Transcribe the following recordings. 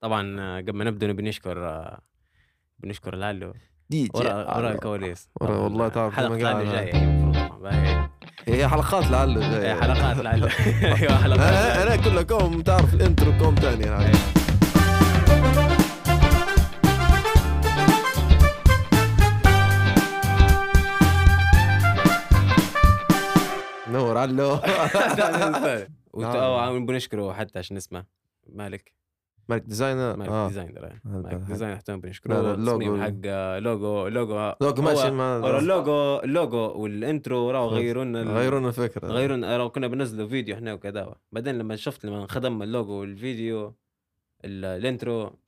طبعا آه، قبل ما نبدأ نبي نشكر آه، بنشكر لالو دي جي ورا ورا على- الكواليس. ورا- والله تعرف قاعد لالو أنا- جاية المفروض طبعاً. هي حلقات لعله إيه، جاية. حلقات لالو أيوه حلقات أنا كلها كوم تعرف الإنترو كوم ثاني يعني. نور علو نبي نشكره حتى عشان اسمه. مالك؟ مالك ديزاينر مالك آه ديزاينر حق- ديزاينر حتى لا، بنشكره التصميم. حق لوجو لوجو لوجو ماشي ما اللوجو اللوجو والانترو راهو غيروا لنا ال- غيرونا الفكرة غيروا لنا- راهو كنا بننزلوا فيديو إحنا وكذا بعدين لما شفت لما خدمنا اللوجو والفيديو ال- الانترو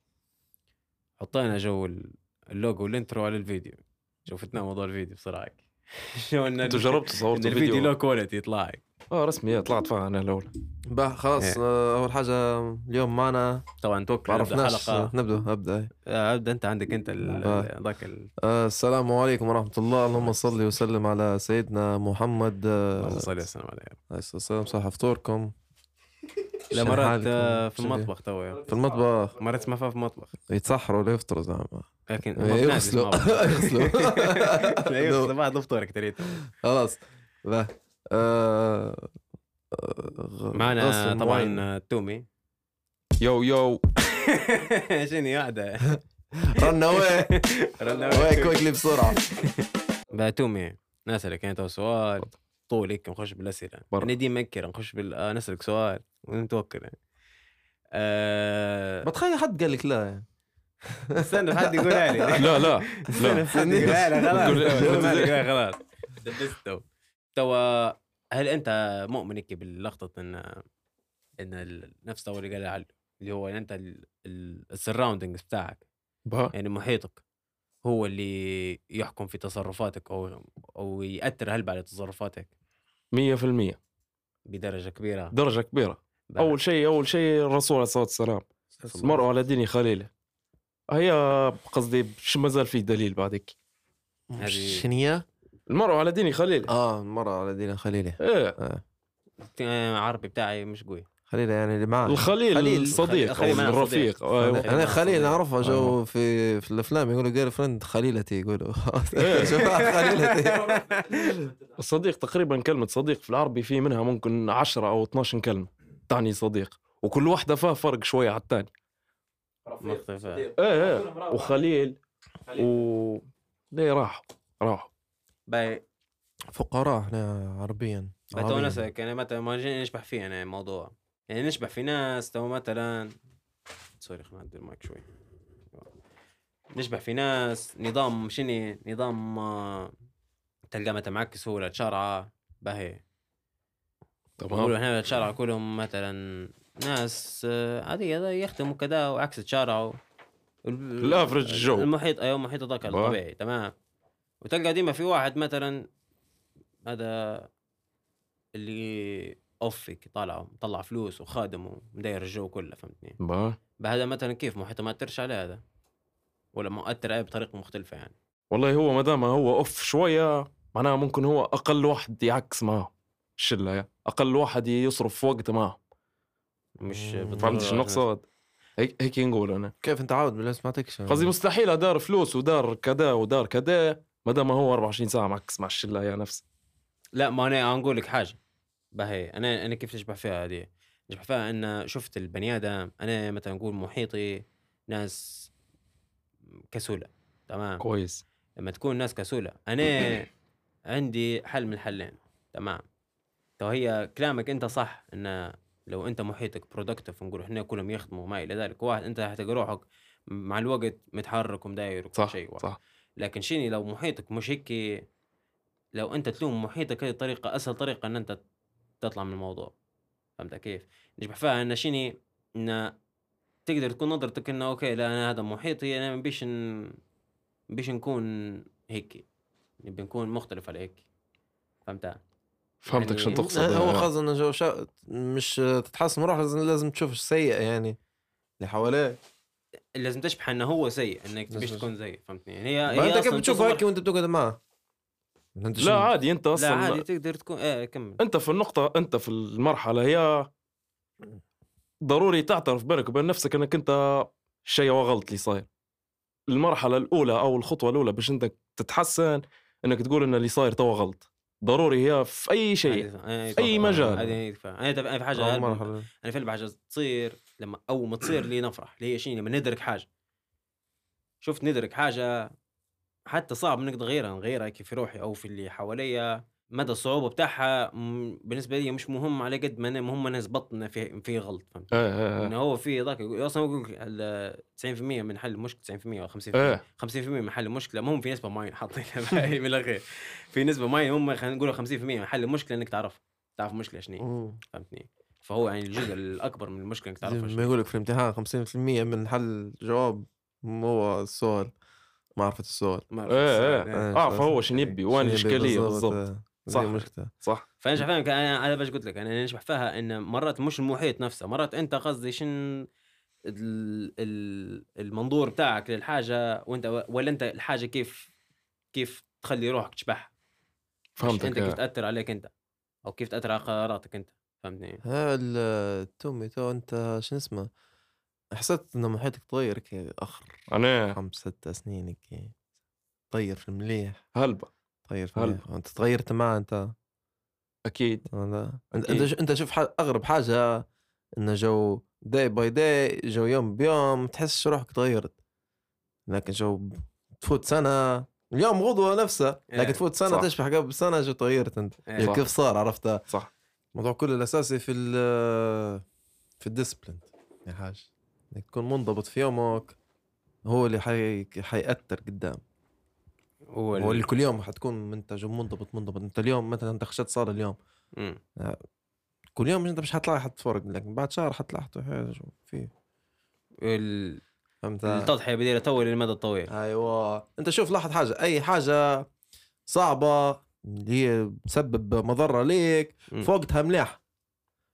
حطينا جو ال- اللوجو والانترو على الفيديو شوفتنا موضوع الفيديو بصراحه شو ان أنتوا جربتوا صورتوا الفيديو فيديو لو كواليتي يطلع آه رسمي طلعت فيها أنا الأول. بقى خلاص إيه. آه، أول حاجة اليوم معنا طبعا توكل ما نبدأ عرفناش حلقة. نبدأ أبدأ. آه، أبدأ أنت عندك أنت ال- آه. ذاك ال- آه، السلام عليكم ورحمة الله. اللهم صل وسلم على سيدنا محمد. آه، اللهم صل وسلم عليه عليه الصلاة والسلام. صح فطوركم؟ لا مرات حالكم؟ آه، في؟ المطبخ تو في المطبخ. مرات ما فيها في المطبخ. يتسحروا ولا يفطروا زعما؟ لكن إيه، يغسلوا. يغسلوا. لا يغسلوا بعد الفطور كتريت خلاص لا آه، آه، غ- معنا طبعا. آه، تومي. يو يو. شنو قاعدة رنا وين وين كويكلي بسرعة. تومي نسألك انت سؤال طول هيك نخش بالأسئلة. برا. أنا ديما مكر نخش بال آه نسألك سؤال ونتوكل. يعني. آه... بتخيل حد قال لك لا. يعني استنى حد يقولها لي؟ لا لا. استنى حد يقولها لي؟ خلاص. خلاص. دبست تو توا هل أنت مؤمن هيك باللقطة إن إن ال- نفس اللي قال علي اللي هو ان انت ال surroundings بتاعك بها يعني محيطك هو اللي يحكم في تصرفاتك أو أو يأثر هلبة على تصرفاتك؟ 100% بدرجة كبيرة. درجة كبيرة. بعد. أول شيء أول شيء الرسول عليه الصلاة والسلام المرء على دين خليله. هي قصدي شو ما زال في دليل بعدك. هذه- شنية؟ المرء على دين خليله آه مرة على دين خليلة إيه. آه، عربي بتاعي مش قوي. خليلة يعني اللي معاه الخليل خليل- الصديق خليل الرفيق. صديق. أنا خليل. نعرفها جو أيوة. في في الأفلام يقولوا girlfriend خليلتي يقولوا. إيه. خليلتي؟ الصديق تقريبا كلمة صديق في العربي في منها ممكن 10 أو 12 كلمة. تعني صديق. وكل واحدة فيها فرق شوية على الثاني مختلفة. إيه إيه. وخليل و ليه راحوا؟ راحوا. باي. فقراء إحنا عربيا. نسألك يعني مثلا ما نشبح فيه يعني الموضوع. يعني نشبح في ناس تو مثلا سوري خلينا نعدل المايك شوي. نشبح في ناس نظام شني نظام آه، تلقى مثلا معك سهولة شرعة باهي. تمام. إحنا الشارع كلهم مثلا ناس آه، عادية هذا يخدموا كذا وعكس تشارعوا. الافرج جو. المحيط أيوه المحيط هذاك. الطبيعي تمام. وتلقى ديما في واحد مثلا هذا اللي اوفك طالع مطلع فلوس وخادم ومداير الجو كله فهمتني. بهذا مثلا كيف محيطه ما تأثرش عليه هذا؟ ولا مؤثر عليه بطريقة مختلفة يعني؟ والله هو ما دام هو أوف شوية معناها ممكن هو أقل واحد يعكس معاه الشله. أقل واحد يصرف وقت معاه مش فهمت شنو نقصد هيك هيك نقول أنا. كيف أنت عاود بالله سمعتكش قصدي مستحيل دار فلوس ودار كذا ودار كذا. ما دام هو 24 ساعة معكس مع الشلة يا نفسه لا ما أنا نقول لك حاجة. باهي أنا أنا كيف نشبح فيها هذه؟ نشبح فيها إن شفت البني آدم أنا مثلا نقول محيطي ناس كسولة تمام؟ كويس. لما تكون ناس كسولة أنا عندي حل من الحلين تمام؟ تو هي كلامك أنت صح إن لو أنت محيطك productive نقول إحنا كلهم يخدموا ما إلى ذلك. واحد أنت حتلقى روحك مع الوقت متحرك ومداير وكل صح شيء واحد. صح. لكن شيني لو محيطك مش هيك لو أنت تلوم محيطك هذه طريقة أسهل طريقة إن أنت تطلع من الموضوع فهمت كيف؟ نشبح فيها إن شيني إن تقدر تكون نظرتك إنه okay لا أنا هذا محيطي أنا ما بيش ن... بيش نكون هيك نبي نكون مختلف على هيك فهمت؟ فهمتك يعني- شنو تقصد هو. خاصة إنه جو شا... مش تتحسن روح لازم لازم تشوف السيء يعني اللي حواليه لازم تشبح إنه هو سيء إنك تبيش تكون زيه فهمتني؟ يعني هي ما هي أنت كيف بتشوفه هيك وأنت بتقعد انت لا عادي أنت لا أصلا عادي تقدر تكون إيه كمل أنت في النقطة أنت في المرحلة هي ضروري تعترف بينك وبين نفسك إنك أنت هو غلط اللي صاير المرحلة الأولى أو الخطوة الأولى باش انك تتحسن إنك تقول إن اللي صاير توا غلط ضروري هي في أي شيء في أي مجال. هذه أنا في حاجة. أنا في حاجة تصير لما اول ما تصير لي نفرح اللي هي شيء لما ندرك حاجة. شفت ندرك حاجة حتى صعب إنك تغيرها نغيرها كيف في روحي أو في اللي حواليا. مدى الصعوبة بتاعها بالنسبة لي مش مهم على قد ما مهم أنا زبطت انه في في غلط فهمت؟ إيه إيه إنه هو في ذاك يقول- أصلا يقول لك ال 90% من حل المشكلة 90% أو 50% إيه. 50% من حل المشكلة. مو هم في نسبة معينة حاطينها من الأخير. في نسبة معينة هم خلينا نقول 50% من حل المشكلة إنك تعرف تعرف المشكلة شنو. فهمتني؟ فهو يعني الجزء الأكبر من المشكلة إنك تعرفها شنو ما يقول لك في الامتحان 50% من حل جواب هو السؤال معرفة السؤال. ما إيه إيه. أعرف. إيه. اعرف هو شنو يبي؟ وين الإشكالية؟ بالضبط. آه، صح. زي المشكلة صح. فأنا شايف فاهمك أنا باش قلت لك أنا نشبح فيها إن مرات مش المحيط نفسه مرات أنت قصدي شن ال- ال- المنظور بتاعك للحاجة وأنت ولا أنت الحاجة كيف كيف تخلي روحك تشبح؟ فهمتك أنت كيف إيه. تأثر عليك أنت أو كيف تأثر على قراراتك أنت. فهمتني ها التومي تو أنت شو اسمه؟ حسيت ان محيطك تغير كي آخر أنا؟ خمس ست سنين كي طير في المليح. هلبة. طير في هل- المليح. أنت تغيرت معه أنت؟ أكيد. أنت. أنت شوف أغرب حاجة إنه جو day by day جو يوم بيوم تحس روحك تغيرت. لكن جو تفوت سنة اليوم غدوة نفسه إيه، لكن تفوت سنة صح. تشبح قبل سنة جو تغيرت أنت. إيه. كيف صار عرفتها صح. الموضوع كله الأساسي في ال في ال discipline يا حاج. إنك تكون منضبط في يومك هو اللي حي... حيأثر قدام. هو هو ال- اللي كل يوم حتكون منتج ومنضبط منضبط أنت اليوم مثلا أنت خشيت صار اليوم. مم. كل يوم أنت مش حتلاقي حد فرق لكن بعد شهر حتلاقي حد شو في؟ ال- فهمت؟ التضحية بديلة تو للمدى الطويل. أيوه. أنت شوف لاحظ حاجة. أي حاجة صعبة اللي هي تسبب مضرة ليك مم. في وقتها مليح.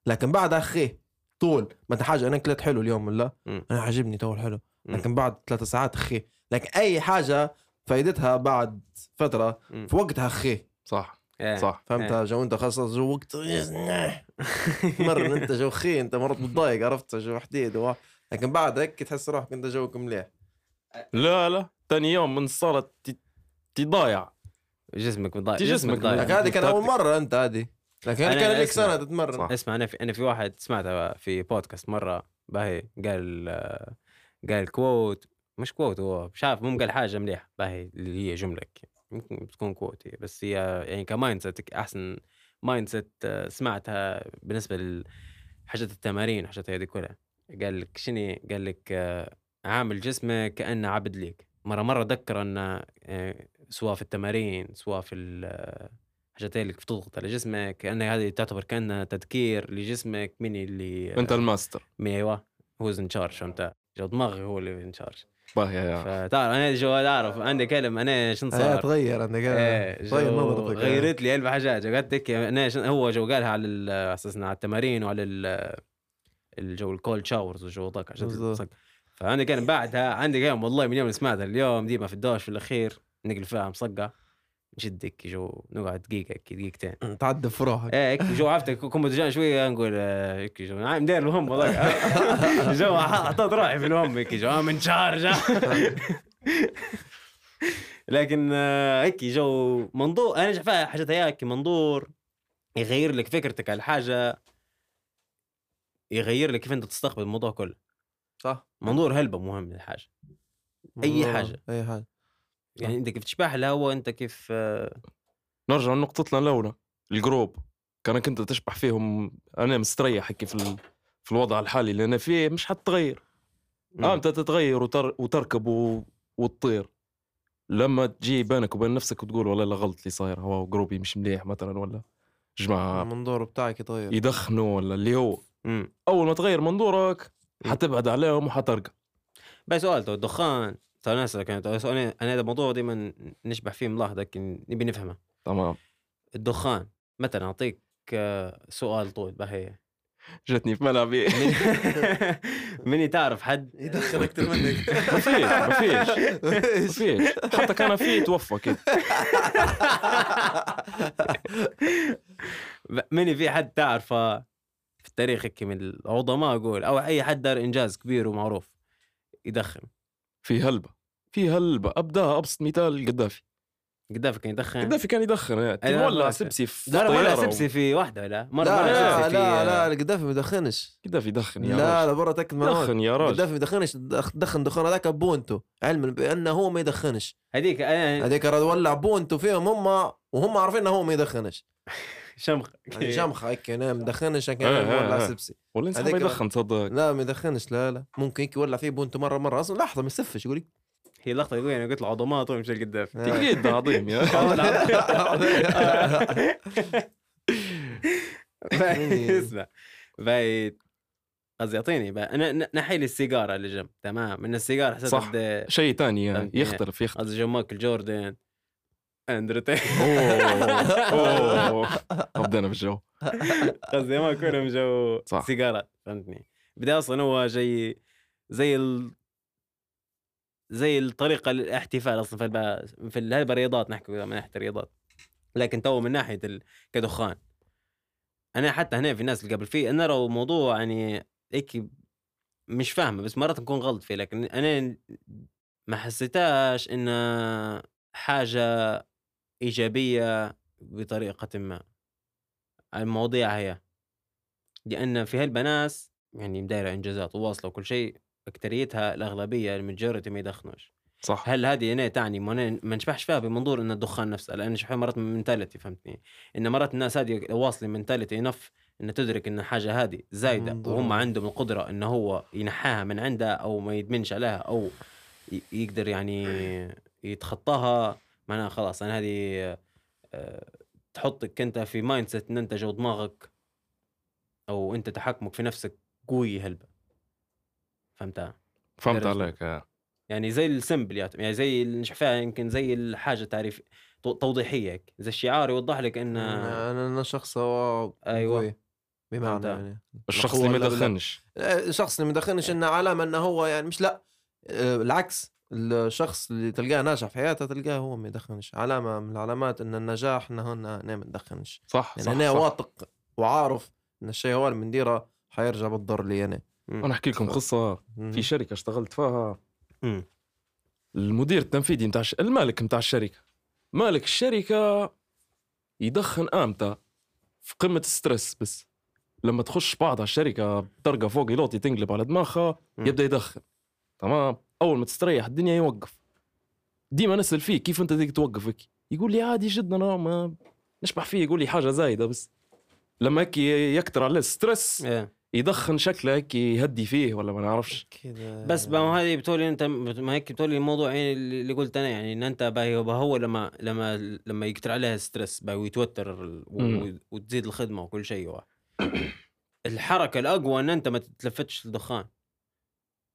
لكن بعدها أخي طول ما أنت حاجة أنا اكلت حلو اليوم ولا. أنا عجبني تو الحلو. لكن بعد ثلاثة ساعات أخي. لكن أي حاجة فايدتها بعد فترة. في وقتها أخي. صح. إيه. صح. فهمتها جو أنت خلاص جو وقت مر أنت جو خي أنت مرات متضايق عرفت؟ جو حديد و... لكن بعد هيك تحس روحك أنت جوك مليح. لا لا. ثاني يوم من صارت ت- تضايع. جسمك تي جسمك ضايع لكن هذه كان أول مرة أنت هذه. لكن أنا كان لك. سنة تتمرن. صح. أسمع أنا في أنا في واحد سمعته في بودكاست مرة باهي قال قال quote مش quote هو مش عارف مو قال حاجة مليحة باهي اللي هي جملة يمكن تكون quote هي بس هي يعني ك mindset أحسن mindset آه، سمعتها بالنسبة لحاجات التمارين حاجات هذه كلها. قال لك شنو قال لك آه، عامل جسمك كأنه عبد ليك. مرة مرة ذكر أن آه، سواء في التمارين سواء في ال- آه، حاجات اللي بتضغط على جسمك كأن هذه تعتبر كأنها تذكير لجسمك من اللي انت الماستر مين أيوه هو in charge فهمت؟ جو دماغي هو اللي in charge باهي يا فتعرف أنا جو أعرف عندي كلمة أنا شنو آه صار؟ تغير عندك إيه، جو تغير نظرتك آه. غيرت لي ألف حاجات قلت لك أنا شن- هو جو قالها على اساسنا على التمارين وعلى ال- الجو ال cold showers وجو ذاك. فعندي كان بعدها عندي كلام والله من يوم سمعتها اليوم ديما في الدوش في الأخير نقل فيها مصقع نشدك جو نقعد دقيقة هيك دقيقتين. تعدى في روحك إيه هيك جو عرفت؟ كم جان شوية نقول آه، هيك جو. عم داير الهم والله. جو حطيت روحي في الهم هيك جو. in charge لكن آه، هيك جو منظور أنا شايفها حاجات هيك منظور يغير لك فكرتك على الحاجة يغير لك كيف أنت تستقبل الموضوع كله. صح. منظور هلبة مهم للحاجة. أي والله، حاجة. أي حاجة. يعني أنت كيف تشبح الهوا أنت كيف نرجع لنقطتنا الأولى ال group كانك أنت تشبح فيهم. أنا مستريح هيك في ال... في الوضع الحالي اللي أنا فيه مش حتغير آه أنت تتغير وتر... وتركب و... وتطير. لما تجي بينك وبين نفسك وتقول والله لا غلط اللي صاير هو group ي مش مليح مثلا ولا جماعة المنظور بتاعك يتغير. يدخنوا ولا اللي هو مم. أول ما تغير منظورك. حتبعد عليهم وحترقى بس سؤال الدخان تو أنا اسالك أنا هذا الموضوع دائما نشبح فيه ملاحظه لكن نبي نفهمه. تمام. الدخان مثلا أعطيك آه، سؤال طول باهي جتني في ملعبي. مني تعرف حد؟ يدخل أكثر منك. ما فيش ما فيش ما فيش حتى كان في توفى كده مني في حد تعرفه في التاريخ هيك من العظماء أقول أو أي حد دار إنجاز كبير ومعروف يدخن. في هلبة في هلبة أبداها أبسط مثال القدافي قدافي كان يدخن؟ القدافي كان يدخن يعني أيوة. سبسي في لا لا طيارة مرة سبسي في واحدة ولا مرة لا مرة لا سبسي لا في لا القدافي ما يدخنش القدافي يدخن يا لا لا برا تاكد من دخن يا راجل. القدافي ما يدخنش دخ- دخن دخان هذاك بونتو علما بأنه هو ما يدخنش. هذيك أنا هذيك ولع بونتو فيهم هم وهم عارفين إنه هو ما يدخنش. شمخ. يعني شمخه هيك أنا ما مدخنش هيك إيه، أنا إيه، مولع إيه. سبسي ولا إنسان ما يدخن تصدق لا ما يدخنش. لا لا. ممكن هيك يولع فيه بونتو مرة مرة. أصلا لحظة ما يسفش يقول لك؟ هي اللقطة يقول أنا قلت له عظمات ومشي القدافي تقليد عظيم يا. اسمع. باي. قصدي أعطيني. أنا ن- نحي لي السيجارة اللي جنب تمام؟ من السيجارة حسيت صح. شيء ثاني يعني. يختلف يختلف. قصدي جو مايكل جوردن. اندرو تي أوه. بدينا بالجو. قصدي ما كلهم جو صح. سيجارات فهمتني. بدي أصلا هو جاي زي ال... زي الطريقة الاحتفال أصلا في الب... في هاي رياضات نحكي من ناحية الرياضات. لكن تو من ناحية ال... كدخان. أنا حتى هنا في ناس اللي قبل فيه أنا لو موضوع يعني هيك مش فاهمه بس مرات نكون غلط فيه لكن أنا ما حسيتهاش انها حاجة إيجابية بطريقة ما. المواضيع هي لأن في هالبناس يعني دايرة إنجازات وواصلة وكل شيء أكتريتها الأغلبية المجورتي ما يدخنوش. صح. هل هذه هنا تعني ما نشبحش فيها بمنظور إن الدخان نفسه؟ لأن شوي مرات من منتاليتي فهمتني؟ إن مرات الناس هذه واصلة mentality enough ان تدرك إن حاجة هذه زايدة. وهم عندهم القدرة انه هو ينحاها من عندها أو ما يدمنش عليها أو يقدر يعني يتخطاها معناها خلاص أنا هذه آه، تحطك أنت في mindset إن أنت جو دماغك أو أنت تحكمك في نفسك قوي هلبة فهمتها فهمت. عليك آه. يعني زي ال symbol يعني زي فيها يمكن زي الحاجة تعريف تو- توضيحية هيك زي الشعار يوضح لك إن أنا أنا شخص هو أيوة. قوي. بمعنى. يعني الشخص اللي ما؟ يدخنش الشخص اللي ما دخنش إنه علامة إنه هو يعني مش لا آه، العكس الشخص اللي تلقاه ناجح في حياته تلقاه هو ما يدخنش. علامه من العلامات إن النجاح إنه أنا ما ندخنش صح يعني صح, أنا صح. واثق وعارف إن الشيء هو اللي بنديره حيرجع بالضر لي أنا. أنا أحكي لكم قصة. في شركة اشتغلت فيها. المدير التنفيذي الش... المالك متاع الشركة. مالك الشركة يدخن إمتى في قمة ال stress بس. لما تخش بعض على الشركة بطرقه فوق يلوطي تنقلب على دماغها. يبدأ يدخن. تمام أول ما تستريح الدنيا يوقف ديما نسأل فيه كيف أنت تقدر توقف هيك يقول لي عادي جدا أنا ما نشبح فيه يقول لي حاجة زايدة بس لما هيك يكتر عليه stress إيه. يدخن شكله هيك يهدي فيه ولا ما نعرفش بس ما هذه بتقولي أنت ما هيك بتقولي الموضوع يعني اللي قلت أنا يعني إن أنت باهي هو لما لما لما يكتر عليها stress باهي ويتوتر. وتزيد الخدمة وكل شيء هو. الحركة الأقوى إن أنت ما تتلفتش الدخان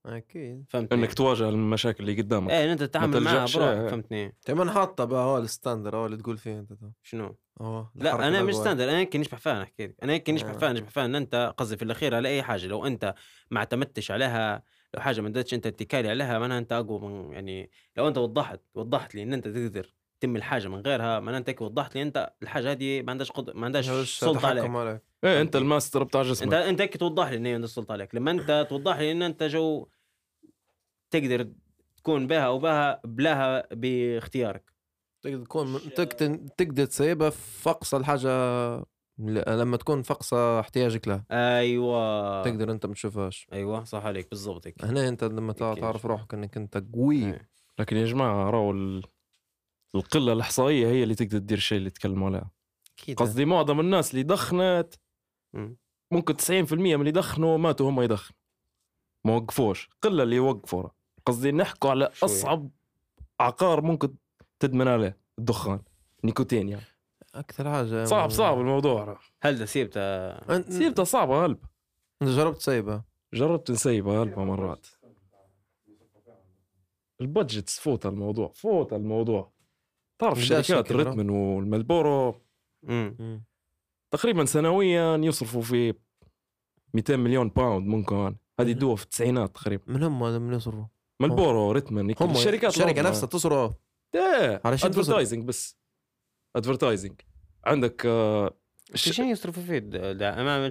أكيد فهمتني؟ إنك تواجه المشاكل اللي قدامك إيه إن أنت تتعامل معها بروحك إيه. فهمتني؟ كمان حاطة بقى هو ال standard هو اللي تقول فيه أنت تو. شنو؟ هو لا أنا مش. standard أنا يمكن نشبح فيها نحكي لك أنا يمكن نشبح آه. فيها نشبح فيها إن أنت قصدي في الأخير على أي حاجة لو أنت ما اعتمدتش عليها لو حاجة ما اديتش أنت اتكالي عليها معناها أنت أقوى من يعني لو أنت وضحت وضحت لي إن أنت تقدر تتم الحاجة من غيرها معناها أنت هيك وضحت لي أنت الحاجة هذه ما عندهاش قد... ما عندهاش سلطة عليك عليك إيه أنت الماستر بتاع أنت جسمك أنت هيك توضح لي إن هي عندها سلطة عليك لما أنت توضح لي إن أنت جو تقدر تكون بها أو بها بلاها باختيارك. تقدر تكون من- تقدر تسيبها في اقصى الحاجة لما تكون في اقصى احتياجك لها. أيوه. تقدر أنت ما تشوفهاش. أيوه صح عليك بالضبط هنا أنت لما أكيد. تعرف روحك إنك أنت قوي. إيه. لكن يا جماعة راهو ال- القلة الإحصائية هي اللي تقدر تدير الشيء اللي تكلموا عليه أكيد. قصدي معظم الناس اللي دخنت مم. ممكن 90% من اللي دخنوا ماتوا هم يدخنوا. ما وقفوش. قلة اللي وقفوا قصدي نحكوا على شوية. أصعب عقار ممكن تدمن عليه الدخان نيكوتين يعني. أكثر حاجة. صعب صعب الموضوع. هل ده سيبته انت سيبتها صعبة هلبة. انت جربت تسيبها جربت نسيبها هلبة مرات. ال budget فوت الموضوع فوت الموضوع. تعرف الشركات كبروا؟ الريتمن والملبورو مم. تقريبا سنويا يصرفوا في 200 مليون pound ممكن. هذه. دوا في التسعينات تقريبا. من هم هذا من يصرفوا. ملبورو ريتمن هم الشركات الشركة. نفسها تصرف إيه؟ advertising بس. advertising عندك آه، شو يصرفوا فيه ده ده- أنا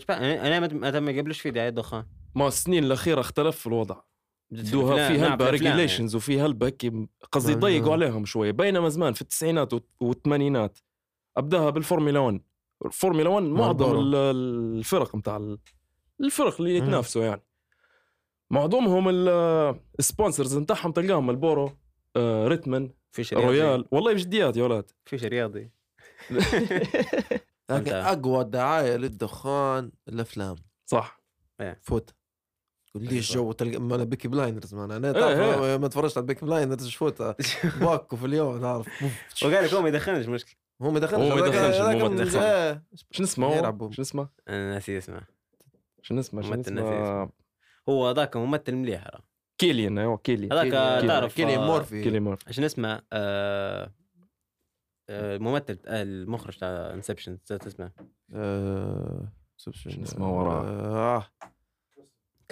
أنا ما قبلش فيه دعاية دخان. ما السنين الأخيرة اختلف الوضع. دوها في نعم، هلبة في يعني. regulations وفي هلبة هيك قصدي يضيقوا عليهم شوي بينما زمان في التسعينات والثمانينات أبداها بالفورمولا 1 الفورمولا 1 معظم مالبورو. ال- الفرق متاع ال- الفرق اللي. يتنافسوا يعني. معظمهم ال- ال sponsors نتاعهم تلقاهم مالبورو آه، ريتمن فيش رياضي رويال والله بجديات يا ولاد فيش رياضي لكن. أقوى دعاية للدخان الأفلام صح فوت تقول ليش أيوة. جو تلقى ما أنا Peaky Blinders ما أنا إيه، تعرف ما تفرجت على Peaky Blinders فوتها باكو في اليوم تعرف وقال لك هو ما يدخنش مشكلة هو ما دخلش هو ما الممثل. من- دخل. إيه. شو اسمه هو؟ شو اسمه؟ أنا ناسي اسمه شو اسمه؟ ناسي اسمه؟ هو ذاك ممثل مليح ترى. كيليان أيوه كيليان. هذاك تعرف كيليان آه، مورفي. كيليان مورفي. عشان اسمه آه، آه، الممثل آه، المخرج تاع Inception اسمه. آه، شو اسمه وراه؟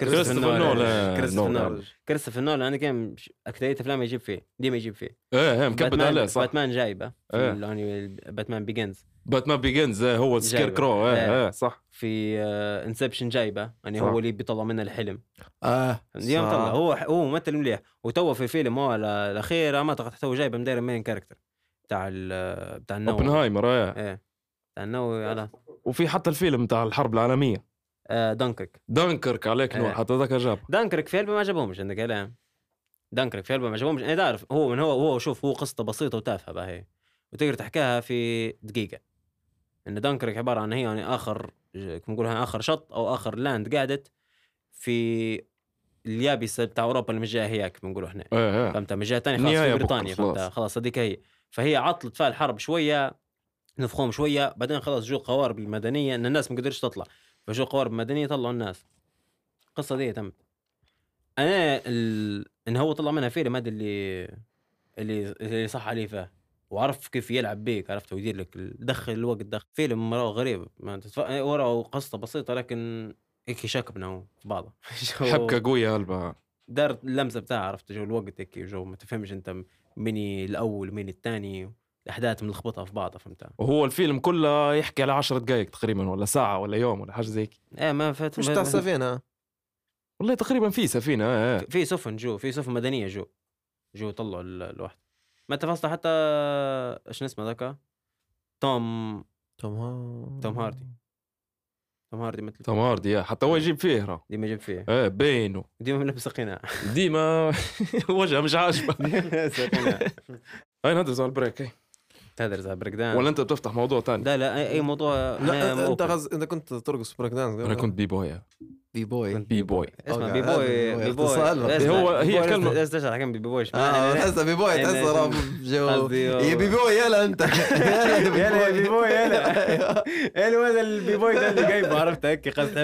آه. كريستوفر نولان. كريستوفر نولان. كريستوفر نولان أنا كان اكثريه أفلام يجيب فيه ديما يجيب فيه إيه إيه مكبد عليه صح باتمان جايبة في إيه. يعني Batman Begins Batman Begins إيه، هو جايبة. كرو إيه إيه. إيه صح في Inception جايبة يعني. هو اللي بيطلع منه الحلم آه اليوم صح. طلع هو هو ممثل مليح وتو في فيلم هو ال- الأخير ما أعتقد هو جايبة مدير مين character بتاع ال- بتاع النووي اوبنهايمر إيه إيه بتاع النووي على وفي حتى الفيلم بتاع الحرب العالمية آه Dunkirk. Dunkirk عليك نور إيه. حتى ذاك جاب. دانكرك في ما عجبهمش عندك كلام دانكرك في ما عجبهمش. أنا تعرف هو من هو هو شوف هو قصته بسيطة وتافهة باهي وتقدر تحكيها في دقيقة. إن دانكرك عبارة عن هي يعني آخر كما نقول آخر شط أو آخر لاند قعدت في اليابسة بتاع أوروبا اللي من جهه هياك بنقولوا إحنا. إيه فهمت؟ من جهه ثانية خلاص في بريطانيا خلاص. فهمت؟ خلاص. هذيك هي. فهي عطلت فيها الحرب شوية نفخوهم شوية بعدين خلاص جو قوارب المدنية إن الناس ما قدرتش تطلع. فجو قوارب مدنيه طلعوا الناس. القصة دي تمت. أنا ال... ان هو طلع منها فيلم هذا اللي اللي اللي صح عليه فيه وعرف كيف يلعب بيك عرفت ويدير لك دخل الوقت دخل فيلم مرة غريب. ما تتف... ورا قصته بسيطة لكن هيك شكبنا هو في بعضه. حبكة قوية هلبة دار اللمسة بتاعها عرفت جو الوقت هيك جو ما تفهمش أنت مين الأول مين الثاني. الأحداث ملخبطة في بعضها فهمت؟ وهو الفيلم كله يحكي على 10 دقائق تقريبا ولا ساعة ولا يوم ولا حاجة زي. إيه ما فات مش تاع السفينه والله تقريبا في سفينة إيه إيه. في سفن جو في سفن مدنية جو جو طلعوا ال- الواحد. ما تفاصيل حتى إيش اسمه ذاك؟ توم توم ها- توم هاردي. توم هاردي مثل توم هاردي إيه. حتى هو يجيب فيه را. ديما يجيب فيه. إيه بينه ديما لابس قناع ديما وجهه مش عاجبه. ديما لابس قناع هاي ندرس على ال break تدرس على break dance ولا أنت بتفتح موضوع ثاني لا لا أي أي موضوع لا أنت. غز... أنت كنت ترقص break dance أنا كنت b-boy b-boy b-boy اسمع b-boy b هو boy هو- هي b-boy كلمة- لازم تشرح كم b-boy آه معنى. تحسها b-boy أنا- تحسها راب جو. قصدي يا b-boy يلا أنت. يلا يا b-boy يلا. يلا هذا ال b-boy ده اللي جايبه؟ عرفت هيك؟ قصد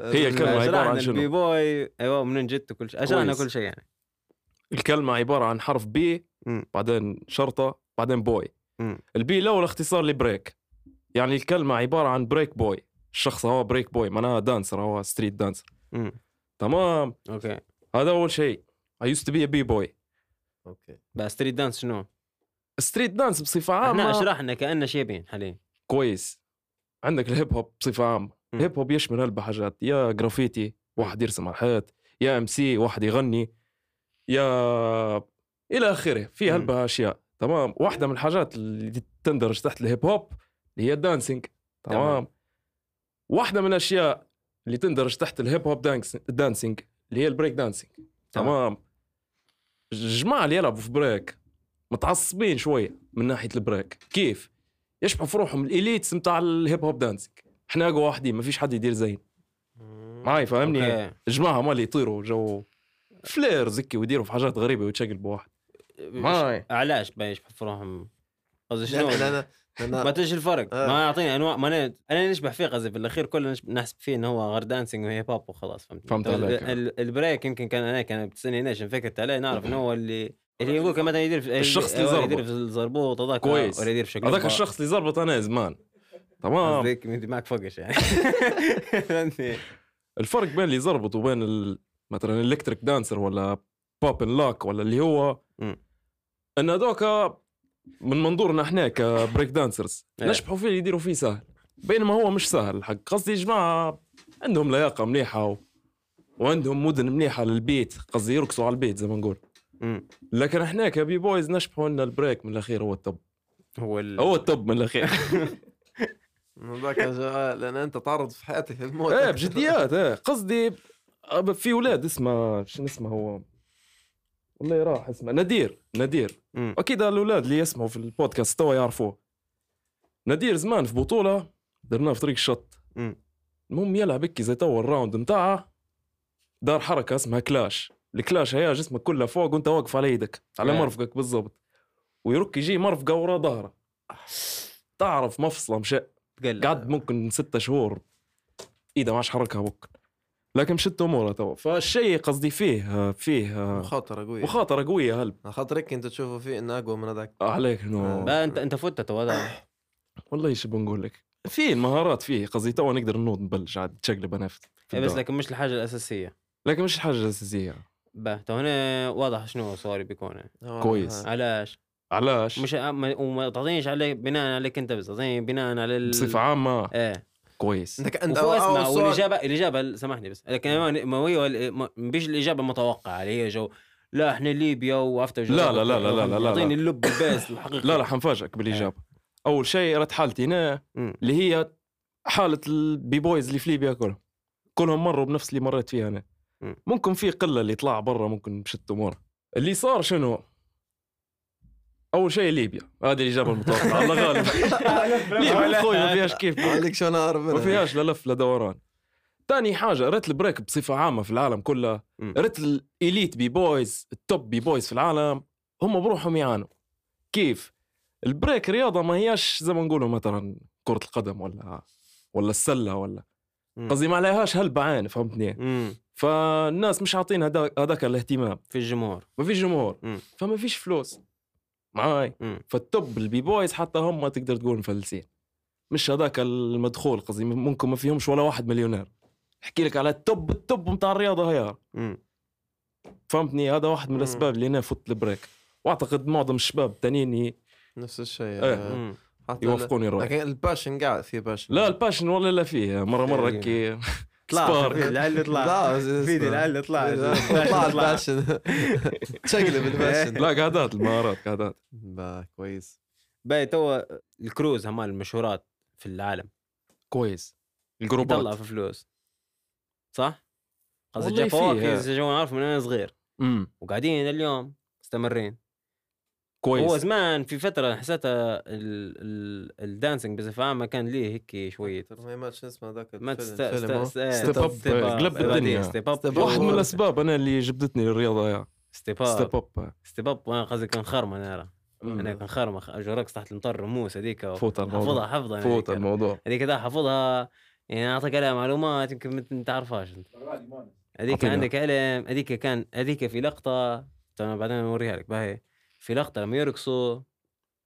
هي الكلمة عبارة عن ال b شنو؟ boy أيوه منين جت وكل شيء. أشرحنا كويس. كل شيء يعني. الكلمة عبارة عن حرف b. بعدين شرطة بعدين boy. ال b الأول اختصار ل break. يعني الكلمة عبارة عن break boy. الشخص هو break boy معناها dancer هو street dancer. تمام. okay. هذا أول شيء. I used to be a b-boy okay. بس street dance شنو؟ street dance بصفة إحنا عامة. شرحنا كأننا شيبين حاليا كويس. عندك ال hip hop بصفة عامة. مم. ال hip hop يشمل هلبة حاجات يا جرافيتي واحد يرسم على الحيط. يا MC واحد يغني. يا إلى آخره. في. هلبة اشياء تمام. واحدة من الحاجات اللي تندرج تحت ال hip hop اللي هي ال dancing تمام. واحدة من الأشياء اللي تندرج تحت ال hip hop dance- dancing اللي هي ال break dancing. تمام. الجماعة اللي يلعبوا في break متعصبين شوية من ناحية ال break. كيف؟ يشبحوا في روحهم ال elites نتاع ال hip hop dancing. إحنا أقوى واحدين ما فيش حد يدير زين معاي فاهمني؟ okay. الجماعة مال يطيروا جو فلير زكي ويديروا في حاجات غريبة ويتشقلبوا واحد. معاي علاش بايش بحفرهم قصدي شنو؟ لا لا لا ما تجي الفرق آه. ما يعطيني انواع ما أنا أنا نشبه فيه قصدي في الأخير كله نحسب فيه إنه هو غير dancing و hip hop وخلاص فهمت فهمت ال- عليك. ال- ال break يمكن كان أنا كان بتسألني ليش فكرت عليه نعرف إنه هو اللي اللي يقول كمان يدير في الشخص اللي زربط. يدير في الزربوط هذاك كويس. ولا يدير في شكل هذاك الشخص اللي زربط أنا زمان تمام قصدك دماغك فوقش يعني؟ الفرق بين اللي يزربط وبين ال... مثلا electric dancer ولا pop and lock ولا اللي هو. إن هذوك من منظورنا إحنا ك break dancers. نشبحوا فيه يديروا فيه سهل بينما هو مش سهل الحق قصدي جماعة عندهم لياقة مليحة و... وعندهم ودن مليحة لل beat قصدي يرقصوا على ال beat زي ما نقول. لكن إحنا ك B-boys نشبحوا لنا ال break من الأخير هو ال top هو ال... هو ال top من الأخير ذاك لأن أنت تعرض في حياتك للموت إيه. بجديات إيه قصدي في أولاد اسمه شنو اسمه هو والله راح اسمه. ندير مم. أكيد الأولاد اللي يسمعوا في البودكاست توا يعرفوه. ندير زمان في بطولة درناه في طريق الشط. المهم يلعب هيك زي توا ال round متاعه. دار حركة اسمها كلاش. الكلاش هي جسمك كله فوق وانت واقف على يدك على. مرفقك بالضبط. ويرك يجي مرفقة ورا ظهره. تعرف مفصلة مشى قعد ممكن ستة شهور. ايده ما عادش حركها ممكن لكن مشت أموره تو. فالشيء قصدي فيه فيه مخاطرة قوية. مخاطرة قوية هلب. خاطر هيك أنت تشوفه فيه إنه أقوى من هذاك. عليك إنه بقى انت أنت فوت تو هذا. والله إيش بنقول لك. في المهارات فيه قصدي تو نقدر نوض نبلش عاد تشقلب أنا في في إيه بس. لكن مش الحاجة الأساسية. لكن مش الحاجة الأساسية. بقى تو هنا واضح شنو سؤالي بيكون. آه، كويس. آه. علاش؟ علاش؟ مش ما- وما تعطينيش عليه بناء عليك أنت بس تعطيني بناء على ال... بصفة عامة. إيه. كويس. إنك أنت وفوق اسمع والاجابه الإجابة سامحني بس. لكن ما ما هي ما بيش الإجابة المتوقعه اللي هي جو لا إحنا ليبيا جو لا، لا، لا، لا، لا، لا، لا. اعطيني اللب الباس الحقيقي لا لا حنفاجئك بالإجابة. أول شيء رد حالتي هنا. اللي هي حالة ال B-boys اللي في ليبيا كلهم. كلهم مروا بنفس اللي مريت فيها أنا. مم. ممكن في قلة اللي طلع برا ممكن مشت أمور. اللي صار شنو؟ أول شيء ليبيا. هذه الإجابة المتوقعة. الله غالب. ليبيا أخوي ما فيهاش كيف. عليك شو أنا أعرف ما فيهاش لا لف لا دوران. ثاني حاجة ريت ال break بصفة عامة في العالم كله. ريت ال elite B-boys ال top B-boys في العالم هم بروحهم يعانوا. كيف؟ ال break رياضة ما هياش زي ما نقولوا مثلا كرة القدم ولا ولا السلة ولا. قصدي ما عليهاش هلبة عين فهمتني مم. فالناس مش عاطين هذاك هذاك الاهتمام. في الجمهور. ما فيش جمهور. مم. فما فيش فلوس. معاي. فال top ال B-boys حتى هم تقدر تقول مفلسين. مش هذاك المدخول قصدي ممكن ما فيهمش ولا واحد مليونير. احكي لك على ال top ال top بتاع الرياضة هي مم. فهمتني؟ هذا واحد من. الأسباب اللي أنا فوت ال break. وأعتقد معظم الشباب التانيين ي- نفس الشيء. حتى يوافقوني الرأي. لكن الباشن قاعد في باشن. لا الباشن ولا لا فيه. مرة مرة إيه. كي طلع العل طلع لا فيدي العل طلع طلع الباشن تشقلب الباشن لا قعدات المهارات قعدات. با كويس. باي تو الكروز هما المشهورات في العالم. كويس. يطلع الجروبات. في فلوس. صح؟ قصدي جا فواكه عارف من أنا صغير. وقاعدين اليوم مستمرين. كويس. هو زمان في فترة حسيتها ال- ال- ال dancing بصفه عامه كان ليه هيك شوية. ما ما شو اسمه ذاك ما الفيلم-. Step Up، قلب الدنيا. Step Up واحد من الأسباب أنا اللي جبدتني للرياضه يا. Step Step Up Up Step Up وأنا قصدي كان خرم أنا. أنا. كان خرم أجي رقص تحت المطر Moose هذيك. فوت حفظها أنا فوت. الموضوع. هذيك ده حافظها يعني أعطيك عليها معلومات يمكن ما تعرفهاش أنت. هذيك. عندك علم هذيك كان هذيك في لقطة تمام بعدين أوريها لك باهي. في لقطة لما يرقصوا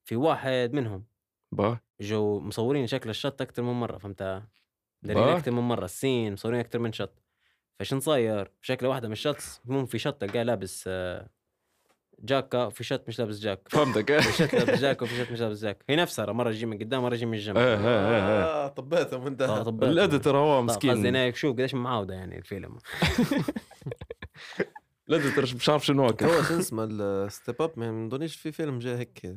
في واحد منهم. با جو مصورين شكل ال shot أكثر من مرة فهمتها دارين. أكثر من مرة ال scene مصورين أكثر من shot. فشن صاير؟ شكله واحدة من ال shots مو في shot تلقاه لابس آه، جاكا وفي shot مش لابس جاك. فهمتك. في shot لابس جاك وفي shot مش لابس جاك. هي نفسها مرة يجي من قدام مرة يجي من الجنب. إيه إيه إيه آه، طبيتهم أنت. آه، ال editor هو قصدي مسكين. أنا شوف قديش معاودة يعني الفيلم. ال editor مش عارف شنو هو هو شو اسمه ال Step Up ما نظنيش في فيلم جاي هيك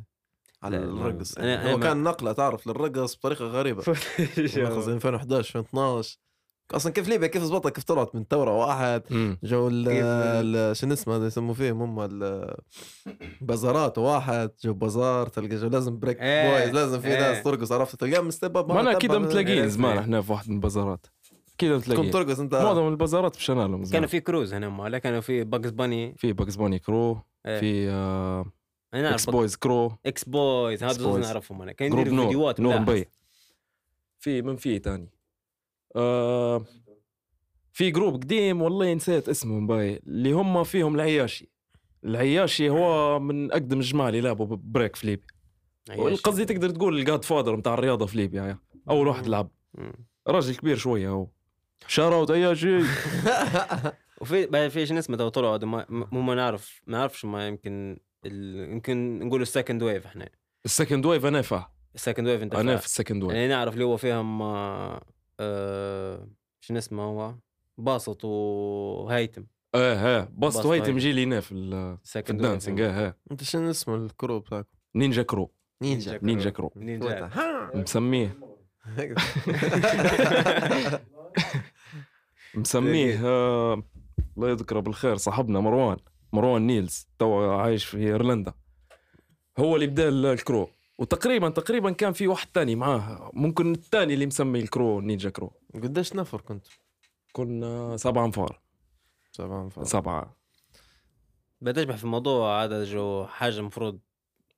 على الرقص يعني. هو كان نقلة تعرف للرقص بطريقة غريبة. قصدي 2011 2012 أصلا كيف ليبيا؟ كيف زبطها كيف طلعت من ثورة واحد. جو شنو اسمه هذا يسموا فيهم؟ هم ال- بازارات واحد جو بازار تلقى جو لازم break إيه، boys لازم في إيه. ناس ترقص عرفت؟ تلقاهم م Step Up ما أنا أكيد متلاقين إيه، زمان. إحنا في واحد من البازارات. أكيد كنت متلاقين ترقص أنت. معظم البازارات مش أنا لهم زمان كانوا في crews هنا ولا كانوا في Bugs Bunny. في Bugs Bunny crew إيه. في آه أنا X-Boys crew. X-Boys هذا. نعرفهم أنا. كان نور فيديوهات نور. مبي في من في تاني. آه في group قديم والله نسيت اسمه مباي اللي هم فيهم العياشي. العياشي هو من أقدم الجماعه اللي لعبوا break في ليبيا. قصدي تقدر تقول ال godfather بتاع الرياضة في ليبيا يا. أول واحد لعب. راجل كبير شوية هو. شاروت عياشي وفي بعد في شنو اسمه تو طلعوا ما مو ما نعرف ما نعرفش ما يمكن ال... يمكن نقول ال second wave إحنا. ال second wave أنا فا. ال second wave أنت أنا. في ال second wave يعني نعرف اللي هو فيهم آه... آه... شنو اسمه هو؟ باسط وهيتم. إيه إيه. بس بس هيتم هيتم. جي لي هنا في ال- في ال dancing إيه إيه. أنت شنو اسمه ال group تاعك؟ ninja crew. ninja ninja crew. ninja. مسميه. مسميه آه، الله يذكره بالخير صاحبنا مروان. مروان نيلز تو عايش في إيرلندا. هو اللي بدا ال- ال crew. وتقريبا تقريبا كان في واحد تاني معاه. ممكن الثاني اللي مسمي ال crew ninja crew. قديش نفر كنت؟ كنا سبعة أنفار. سبعة فاهم. سبعة. بتشبح في الموضوع هذا جو حاجة المفروض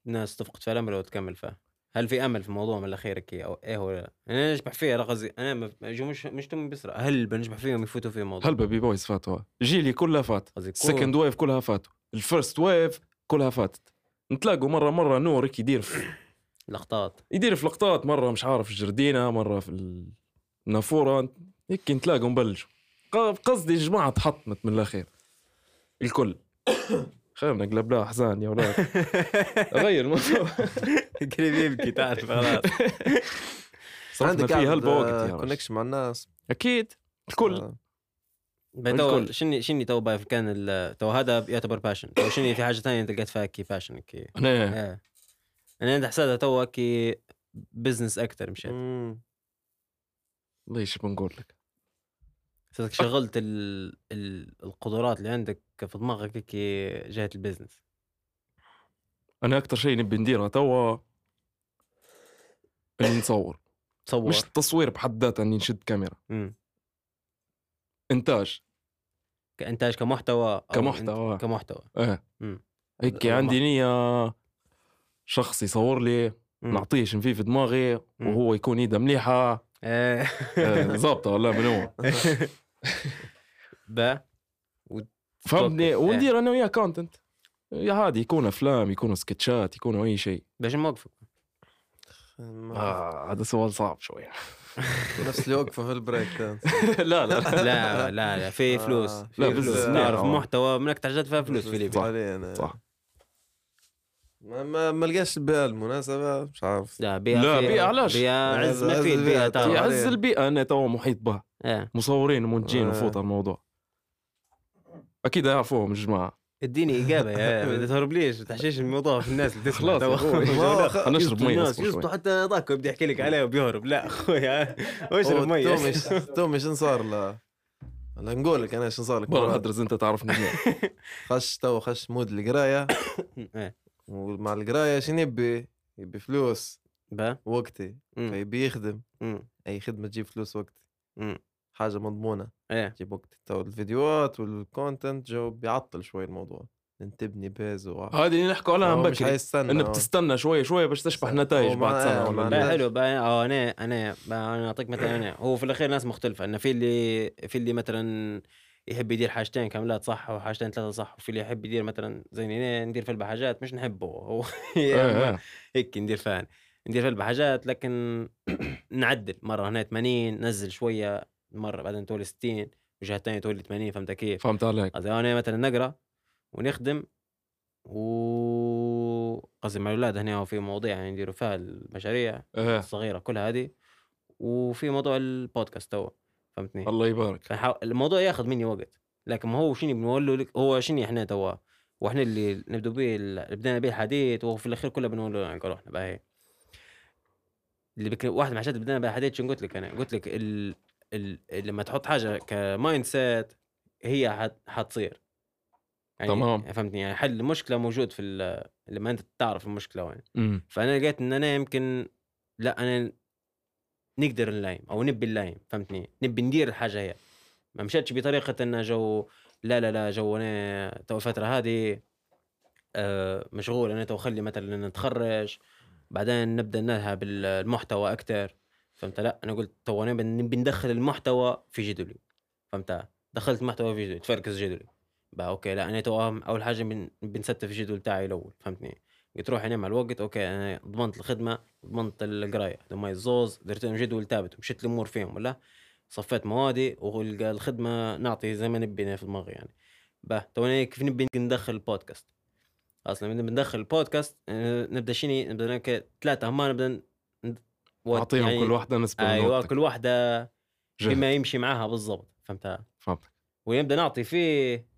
الناس تفقد فيها الأمل وتكمل فيها. هل في أمل في الموضوع من الأخير كي أو إيه ولا لا؟ أنا نجبح لا قصدي أنا مش مش تم بسرعة هل بنجبح فيهم يفوتوا في الموضوع هل بيبي بويز فاتوا؟ جيلي كلها فات. السكند ويف كلها فاتوا. الفيرست ويف كلها فاتت. نتلاقوا مرة مرة نورك يدير في لقطات. يدير في لقطات مرة مش عارف في جردينة مرة في النافورة هيك نتلاقوا نبلشوا. قصدي الجماعة تحطمت من الأخير. الكل. خير نقلب لها أحزان يا ولاد. غير الموضوع. قريب يبكي تعرف خلاص. صرفنا فيه هلبة وقت يا رجل. connection مع الناس؟ أكيد. الكل. آه. تو. شني شني تو باي كان ال- تو هذا يعتبر passion تو شني في حاجة ثانية انت لقيت فيها كي passion كي. أنا. إيه أنا عندي حسيتها تو كي business أكثر مشيت. ليش بنقول لك؟ حسيتك شغلت ال... ال... القدرات اللي عندك في دماغك كي جهة البزنس أنا أكتر شيء نبي نديره توا إني نصور. تصور. مش التصوير بحد ذاته إني نشد كاميرا. مم. إنتاج. كإنتاج كمحتوى أو كمحتوى. انت... كمحتوى. إيه. مم. هيك عندي نية شخص يصور لي مم. نعطيه شن فيه في دماغي. وهو يكون إيده مليحة. إيه. ظابطه ولا من هو. با فهمتني إيه. وندير أنا وياه كونتنت يا هادي يكون أفلام يكونوا سكتشات يكونوا أي شيء. باش موقفك ما- آه هذا سؤال صعب شوي نفس اللي وقفه في البريك لا لا. لا لا لا في آه. فلوس. لا، في بزنس فلوس. منيح، تعرف آه. محتوى من أكثر حاجات فيها فلوس في. ليبيا صح. ما ما, ما لقاش البيئة المناسبة مش عارف. لا بيئة لا، بيئة علاش؟ بيئة عز ما عز في تعرف عز البيئة أنا تو محيط بها. إيه. مصورين ومنتجين آه. وفوت الموضوع. أكيد يعرفوهم الجماعة. اديني إجابة يا ما تهربليش ما تحشيش الموضوع في الناس اللي تسمع خلاص. لا، نشرب يسطوا مية الناس، شوي. حتى ذاك بده يحكي لك عليه وبيهرب. لا اخويا اشرب مي تومي شنو صار له هلا نقول لك أنا شنو صار لك. برا ادرس أنت تعرفني خش تو خش mode القراية. إيه. ومع القراية شنو يبي؟ يبي فلوس با وقتي مم. فيبي يخدم مم. أي خدمة تجيب فلوس وقتي مم. حاجة مضمونة إيه تجيب وقتي تو الفيديوهات وال content جو بيعطل شوي الموضوع انت تبني base و... هذه اللي نحكوا عليها هو مش بكري إنك هو. تستنى شوي شوي باش تشبح نتائج بعد سنة مع- ولا لا. حلو با آه أنا أنا أعطيك مثلا هو في الأخير ناس مختلفة انه في اللي في اللي مثلا يحب يدير حاجتين كاملات صح وحاجتين ثلاثة صح وفي اللي يحب يدير مثلا زي ندير في البحاجات مش نحبه هو إيه، إيه. هيك ندير فان ندير في البحاجات لكن نعدل مرة هنا 80 نزل شوية مرة بعدين تولي 60 وجهة ثانية تولي 80 فهمت كيف؟ فهمت عليك أنا مثلا نقرأ ونخدم و قصدي مع الأولاد هنا في مواضيع يعني نديروا فيها المشاريع إيه الصغيرة كلها هذه وفي موضوع البودكاست تو فهمتني؟ الله يبارك الموضوع ياخذ مني وقت لكن ما هو شنو بنقول له لك هو شنو إحنا توا وإحنا اللي نبدأ به ال- بدينا به الحديث وفي الأخير كله بنقول له يعني روحنا بقى هيك اللي بك... واحد من الحاجات اللي بدينا بها الحديث شنو قلت لك أنا قلت لك ال... ال... لما تحط حاجة ك mindset هي حت... حتصير يعني تمام. فهمتني يعني حل المشكلة موجود في ال... لما أنت تعرف المشكلة وين. فأنا لقيت إن أنا يمكن لا أنا نقدر نلايم أو نبي نلايم فهمتني؟ نبي ندير الحاجة هي. ما مشيتش بطريقة إن جو لا لا لا جو أنا تو الفترة هذه آه مشغول. أنا تو خلي مثلا نتخرج بعدين نبدأ نذهب المحتوى أكثر فهمت؟ لا أنا قلت تو أنا بن- نبي ندخل المحتوى في جدولي. فهمت؟ دخلت محتوى في جدولي تفركز جدولي. بقى okay لا أنا تو أول حاجة بن- بنستف الجدول تاعي الأول. فهمتني؟ قلت روح أنا مع الوقت okay أنا ضمنت الخدمة ضمنت القراية. لما الزوز درت لهم جدول ثابت ومشيت الأمور فيهم ولا؟ صفيت موادي والخدمه نعطي زي ما نبي في دماغي يعني. باه تو كيف نبي ندخل البودكاست؟ أصلا نبي ندخل البودكاست آه، نبدأ شني؟ نبدأ ثلاثة هم نبدأ اعطيهم يعني كل واحدة نسبة من أيوه. كل واحدة. بما يمشي معاها بالضبط فهمتها فهمتك. ونبدأ نعطي فيه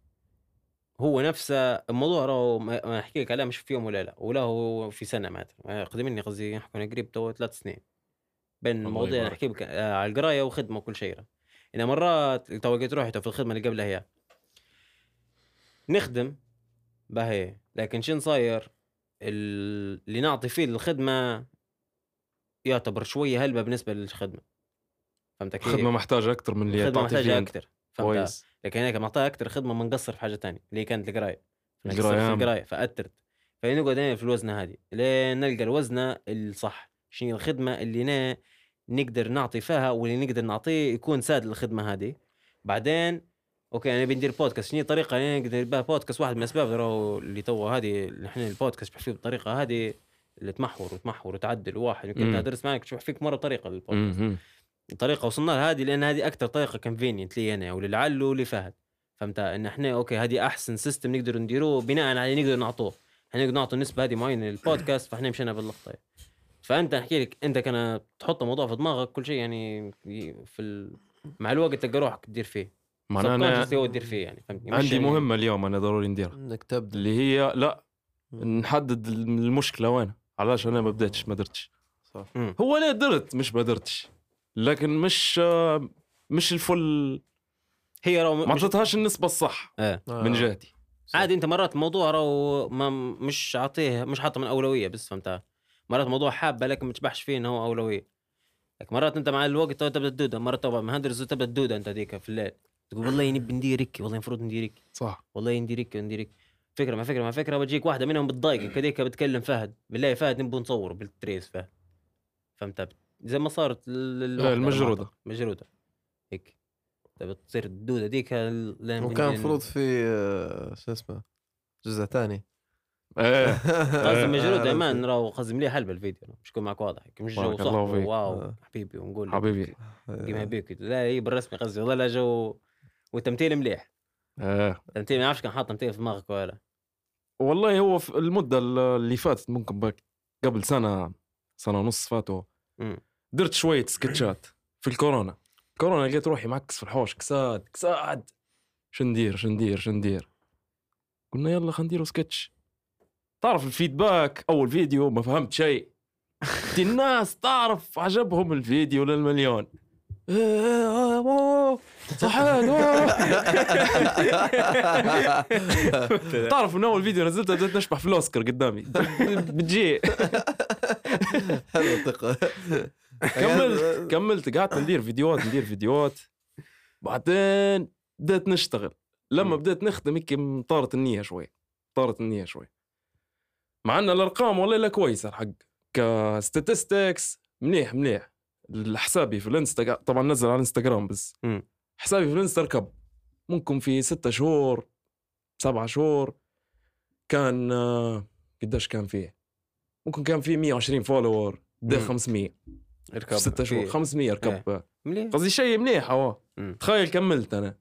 هو نفسه الموضوع راهو ما نحكي لك عليه مش في يوم ولا لا ولا هو في سنة معناتها. قدم مني قصدي نحكي قريب تو ثلاث سنين. بين المواضيع. نحكي لك آه، على القراية وخدمة وكل شيء أنا مرات تو لقيت روحي في الخدمة اللي قبلها هي نخدم باهي لكن شن صاير؟ ال- اللي نعطي فيه للخدمه يعتبر شوية هلبة بالنسبة للخدمة. فهمت كيف؟ الخدمة محتاجة أكثر من اللي الخدمة محتاجة. أكثر كويس. لكن هيك معطيها أكثر خدمة ما نقصر في حاجة تانية اللي كانت القراية. أهم. القرايه فأثرت. فنقعد هنا في الوزنة هذه لين نلقى الوزنة الصح. شنو الخدمة اللي نا نقدر نعطي فيها واللي نقدر نعطيه يكون ساد للخدمه هذه. بعدين okay أنا بندير بودكاست شنو الطريقة اللي نقدر بها بودكاست واحد من الاسباب راهو اللي تو هذه إحنا البودكاست بحكي فيه بالطريقة هذه اللي تمحور وتمحور وتعدل واحد يمكن مم. تدرس معك تشوف فيك مرة طريقة للبودكاست. الطريقة وصلنا لها هذه لأن هذه أكثر طريقة convenient لي أنا وللعل ولفهد. فهمت؟ إن إحنا okay هذه أحسن system نقدر نديروه بناء على اللي نقدر نعطوه. إحنا نقدر نعطي النسبة هذه معينة للبودكاست فإحنا مشينا باللقطه فأنت أحكي لك أنت كان تحط الموضوع في دماغك كل شيء يعني في ال... مع الوقت تلقى روحك تدير فيه. معناها أنا هو تدير فيه يعني فهمتني مش عندي يعني- مهمة اليوم أنا ضروري نديرها. إنك تبدأ. اللي هي لا. نحدد المشكلة وين. علاش أنا ما بديتش ما درتش. صح. مم. هو أنا درت مش ما درتش. لكن مش آه، مش ال full. هي راهو ما. اعطيتهاش النسبة الصح آه. من جهتي. عادي انت مرات الموضوع راهو ما مش عاطيه مش حاطه من أولوية بس فهمتها مرات موضوع حابة لكن ما تشبحش فيه انه هو أولوية. لك مرات أنت مع الوقت تو تبدأ تدوده مرات تو مهندرز تبدأ تدوده أنت ديك في الليل. تقول والله نبي نديرك والله المفروض نديرك. صح. والله نديرك نديرك فكرة ما فكرة ما فكرة بتجيك واحدة منهم بتضايقك هذيك بتكلم فهد بالله فهد نبغى نصور بالتريس فهد. فهمت؟ زي ما صارت ال- الوحدة إيه، المجرودة. المعطى. مجرودة. هيك. تبى تصير الدودة ديك وكان المفروض في آه، شو اسمه جزء ثاني. إيه. قصدي مجرود آه، دائما راهو قصدي مليح هلبة الفيديو مش يكون معك واضح. مش جو صح. واو آه. حبيبي ونقول حبيبي. قيمة بيك. لا هي بالرسمي قصدي. والله لا جو. والتمثيل مليح. إيه. التمثيل ما نعرفش كان حاط تمثيل في دماغك ولا لا. والله هو في المدة اللي فاتت ممكن قبل سنة سنة ونص فاتوا. درت شوية سكتشات في الكورونا. كورونا لقيت روحي معكس في الحوش. كساد كساد. شو ندير شو ندير شو ندير؟ قلنا يلا خلينا نديروا سكتش. تعرف الفيدباك؟ أول فيديو ما فهمت شيء. دي الناس تعرف عجبهم الفيديو للمليون. صحيت. تعرف من أول فيديو نزلته بديت نشبح في الأوسكار قدامي. بتجي. حلو الثقة. كملت كملت قعدت ندير فيديوهات ندير فيديوهات. بعدين بديت نشتغل. لما مم. بديت نخدم هيك طارت النية شوي طارت النية شوي. مع إن الأرقام والله لا كويسة الحق. ك statistics منيح منيح. حسابي في الانستا طبعا نزل على الإنستغرام بس. حسابي في الإنستا ركب. ممكن في ستة شهور سبعة شهور. كان آه، قديش كان فيه؟ ممكن كان فيه 120 follower ده مم. 500 اركب في ستة شهور في- 500 ركب مليح. قصدي شيء منيح هو. تخيل كملت أنا.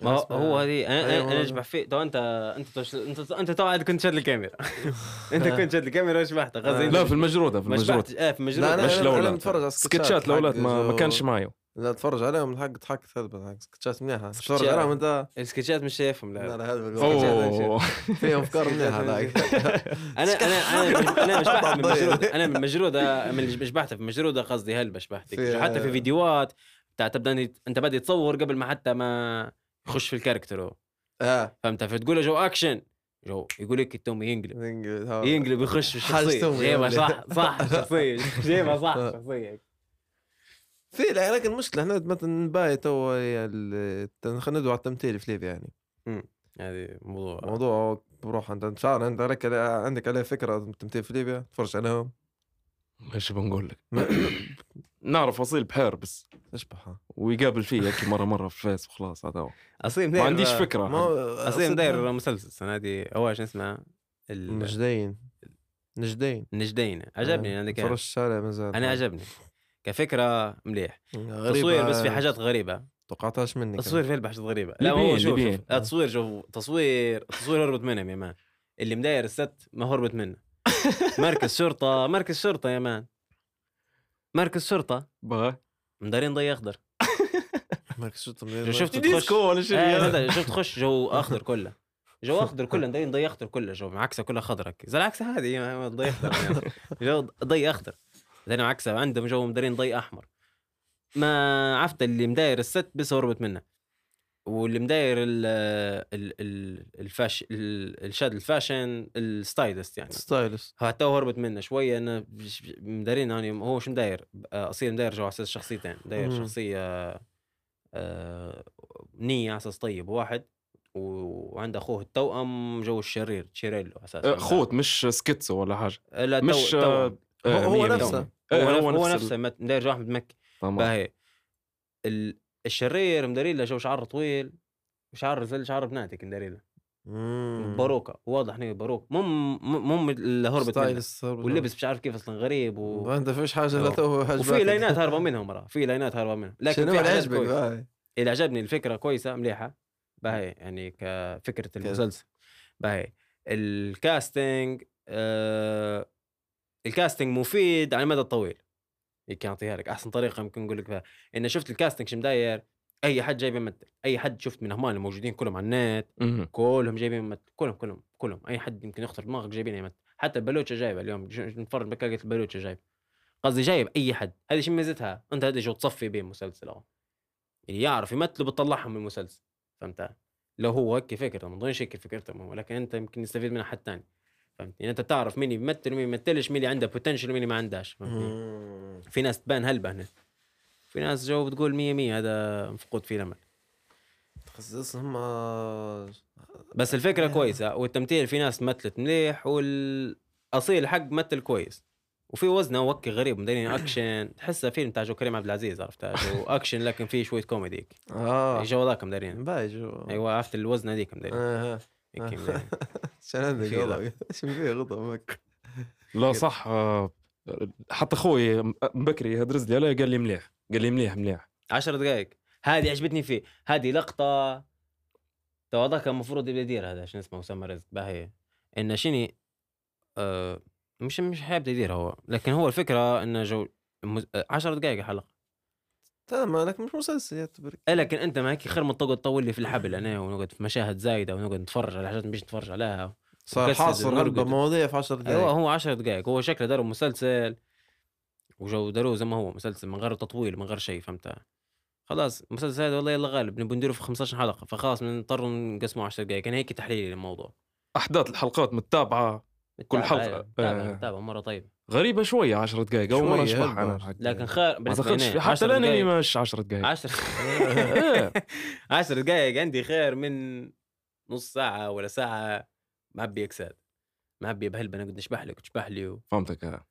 ما هو- هو هذه أنا أيوة. أنا اشبح فيه. تو انت أنت توش- انت أنت تو عاد كنت شاد الكاميرا. أنت كنت شاد الكاميرا وشبحتك قصدي لا في المجروده في المجروده آه في لا مجرود أنا مش متفرج على سكتشات الاولاد ما, ما كانش معي. لا اتفرج عليهم الحق ضحكت هلبة سكتشات منيحة. سكتشات. تتفرج عليهم أنت؟ السكتشات مش شايفهم لا. لا أوه. فيهم أفكار هذاك أنا أنا أنا أنا مش بحث من ضيع. مجرود أنا من مجروده من اللي مش بحث في مجروده قصدي هلبة شبحتك في- حتى في فيديوهات بتاع تبدأ أنت بادئ تصور قبل ما حتى ما يخش في ال character هو. آه. فهمت؟ فتقول له جو أكشن جو يقول لك التومي ينقلب. ينقلب يخش في الشخصيه جيبها. صح صح الشخصيه جيبها صح الشخصيه في لا لكن المشكلة إحنا مثلا نباي تو خلينا ندعو على التمثيل في ليبيا يعني. هذه موضوع موضوع بروح أنت مش عارف انت عليك عندك عليه فكرة تمثيل في ليبيا؟ تفرج عليهم؟ إيش بنقول لك؟ نعرف وصيل بحير بس. اشبح ويقابل فيه هيك مرة مرة في الفيس وخلاص هذا هو. أصيل ما عنديش فكرة. ما أصيل داير مسلسل السنة هذه هو شو اسمه؟ ال- نجدين. نجدين. النجدين عجبني أنا كان عليه مازال أنا عجبني. كفكرة مليح. غريبة. تصوير بس في حاجات غريبة. توقعتش منك تصوير في حاجات غريبة. لا هو شوف. لا تصوير شوف تصوير تصوير هربت منهم يا man. اللي مداير ال set ما هربت منه. مركز شرطة مركز شرطة يا man. مركز شرطة. بقى مدارين ضي أخضر. ماركس شفت جو شفت تخش؟ ولا شيء إيه، شفت تخش جو أخضر كله. جو أخضر كله مدارين ضي أخضر كله جو معكسه كلها خضرا زي العكسه هذه ضي أخضر يعني. جو ضي أخضر. زين معكسه عندهم جو مدارين ضي أحمر. ما عرفت اللي مداير ال set بس هربت منه واللي مداير ال ال ال ال fash ال- الشاد ال fashion ال stylist يعني. stylist ها تو هربت منه شوية أنا مدارين يعني هو شو مداير؟ آه، أصيل مداير جو على أساس شخصيتين. مداير. شخصية آه، نية على أساس طيب واحد وعند أخوه التوأم جو الشرير تشيريلو على أساس آه، خوت مش سكيتسو ولا حاجة. لا مش، مش توأم. هو- آه، هو مية. نفسه. هو, هو هو نفس نفسه مداير جو احمد مكي باهي. ال- الشرير مداري له جو شعر طويل شعر زي شعر بناتك مداري له باروكه واضح إنه باروك مو مو اللي هربت واللبس مش عارف كيف أصلا؟ غريب و... ما أنت فيش حاجة لا. تو وفي لاينات هاربه منهم مرة. في لاينات هاربه منهم. لكن شنو اللي عجبك؟ اللي عجبني الفكرة كويسة مليحة. باهي يعني كفكرة المسلسل. باهي. ال casting آه ال casting مفيد على المدى الطويل. هيك أعطيها لك أحسن طريقة ممكن نقول لك فيها. إن شفت ال casting شو مداير أي حد جايب يمثل أي حد شفت من هم الموجودين كلهم على النت. كلهم جايبين يمثل كلهم كلهم كلهم. أي حد يمكن يخطر دماغك جايبين يمثل حتى البلوتشا جايبة اليوم نتفرج بكاكة البلوتشا جايب قصدي جايب أي حد. هذه شو ميزتها. أنت هذه شو تصفي بين مسلسل أهو. اللي يعرف يمثله بتطلعهم من المسلسل. فهمت لو هو هيك فكرته ما أظنش هيك فكرته هو لكن أنت يمكن يستفيد منها حد ثاني فهمت يعني انت تعرف مين يمثل ومين يمثلش مين اللي عنده بوتنشل ومين ما عندهاش فهمتني؟ في ناس تبان هلبة هنا. في ناس جو بتقول مية مية هذا مفقود فيه الامل تخصص هم بس الفكرة كويسة والتمثيل في ناس مثلت مليح والأصيل حق مثل كويس. وفي وزنه وكي غريب مدينين أكشن تحسه فيلم تاع جو كريم عبد العزيز عرفتها جو اكشن لكن فيه شوية كوميدي آه. جو ذاك مديرين باي جو. أيوه عرفت الوزن هذيك مديرين آه. مديرين. عشان عندك غضب فيه غضب مك لا صح آه، حتى أخوي م- بكري هدرز لي عليه قال لي مليح قال لي مليح مليح. 10 دقائق. هذه عجبتني فيه هذه لقطة. تو هذاك كان المفروض يبدا يدير هذا شنو اسمه اسامه رزق باهي. إنه شني آه مش مش حابب يدير هو لكن هو الفكرة إنه جو 10 دقائق الحلقة. تمام لك مش مسلسل يعتبر إيه لكن أنت ما هيك خير ما تقعد تطول لي في الحبل أنا ونقعد في مشاهد زايدة ونقعد نتفرج على حاجات مش نتفرج عليها صار حاصر. هلبة مواضيع في 10 دقائق أيوه هو 10 دقائق هو شكله داروا مسلسل وجو داروه زي ما هو مسلسل من غير تطويل من غير شيء فهمت؟ خلاص المسلسل هذا والله يلا غالب نبي نديره في 15 حلقة فخلاص نضطر نقسمه 10 دقائق كان هيك تحليلي للموضوع. أحداث الحلقات متابعة. كل. أيوة، متابعة آه. متابعة مرة طيبه غريبة شوية 10 دقائق أول مرة اشبعها هلبة. أنا لكن خير ما أعتقدش لنا حتى 10 الانمي مش 10 دقائق 10 إيه. 10 دقائق عندي خير من نص ساعة ولا ساعة معبي اكساد معبي بهلبة نقعد نشبح لك وتشبح لي و... فهمتك آه.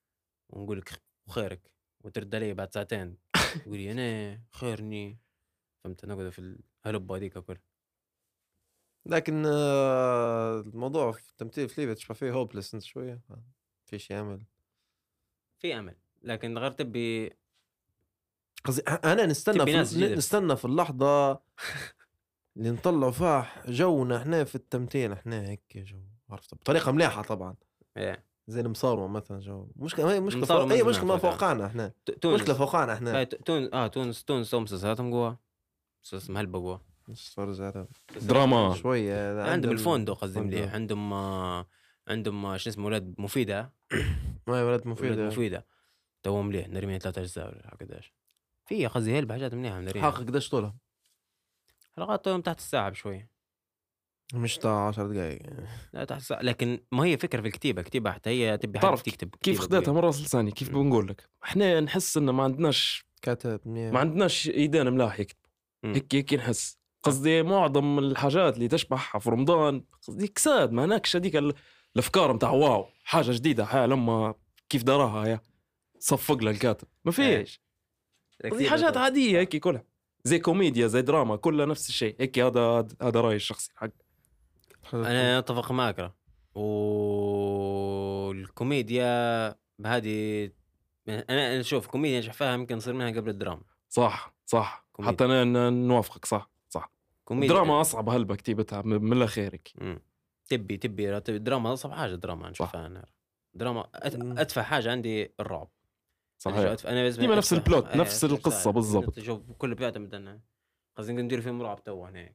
ونقول لك خيرك وترد علي بعد ساعتين تقولي أنا خيرني فهمت نقعد في الهلبة هذيك كل لكن آه، الموضوع في التمثيل في ليبيا تشبح فيه hopeless أنت شوية فيش يعمل في أمل لكن غير تبي قصدي أنا نستنى في. نستنى في اللحظة اللي نطلعوا فيها جونا إحنا في التمثيل إحنا هيك جو عرفت؟ بطريقة مليحة طبعا. إيه. زي المصاروة مثلا جو. مشكلة هي مشكلة فوق... أي مشكلة ما فوقعنا إحنا. تونس. مشكلة فوقعنا إحنا. ت- تونس آه تونس تونس مسلسلاتهم قوة مسلسل هلبة قوة على دراما. شوية عندهم الفوندو قصدي. مليح. عندهم آه، عندهم آه، شو اسمه ولاد مفيدة. ما ولد ولاد مفيد مفيدة. تو مليح. نرمي ثلاث أجزاء ولا قداش في قصدي هلبة حاجات مليحة نرمي حلقه قديش طولها؟ حلقاتهم تحت الساعة بشوي. مش تاع 10 دقائق لا تحت الساعة. لكن ما هي فكرة في الكتيبة. كتيبة حتى هي تبي تعرف تكتب كيف خديتها قوية. من راس لساني كيف. بنقول لك؟ إحنا نحس إنه ما عندناش كاتب ما عندناش ايدينا ملاح يكتبوا. هيك هيك نحس. قصدي معظم الحاجات اللي تشبحها في رمضان قصدي كساد ما هناكش هذيك ال- الأفكار متاع واو حاجة جديدة حاجة لما كيف دراها هي صفق لها الكاتب ما فيش كتيبة حاجات عادية هيك كلها زي كوميديا زي دراما كلها نفس الشيء هيك هذا هذا رأيي الشخصي حق. أنا أتفق معك. والكوميديا بهذه أنا أنا شوف كوميديا نجح فيها يمكن نصير منها قبل الدراما. صح صح. كوميديا. حتى أنا نوافقك صح. كوميديا الدراما أصعب هلبة كتيبتها من مم. تبي تبي را- تبي دراما أصعب حاجة دراما نشوفها أنا دراما. ادفع حاجة عندي الرعب أنا شو صحيح. أنا ديما نفس ال plot، إيه، نفس ساعة. بالضبط. شوف كله بيعتمد انه قصدي ندير فيلم رعب تو هنا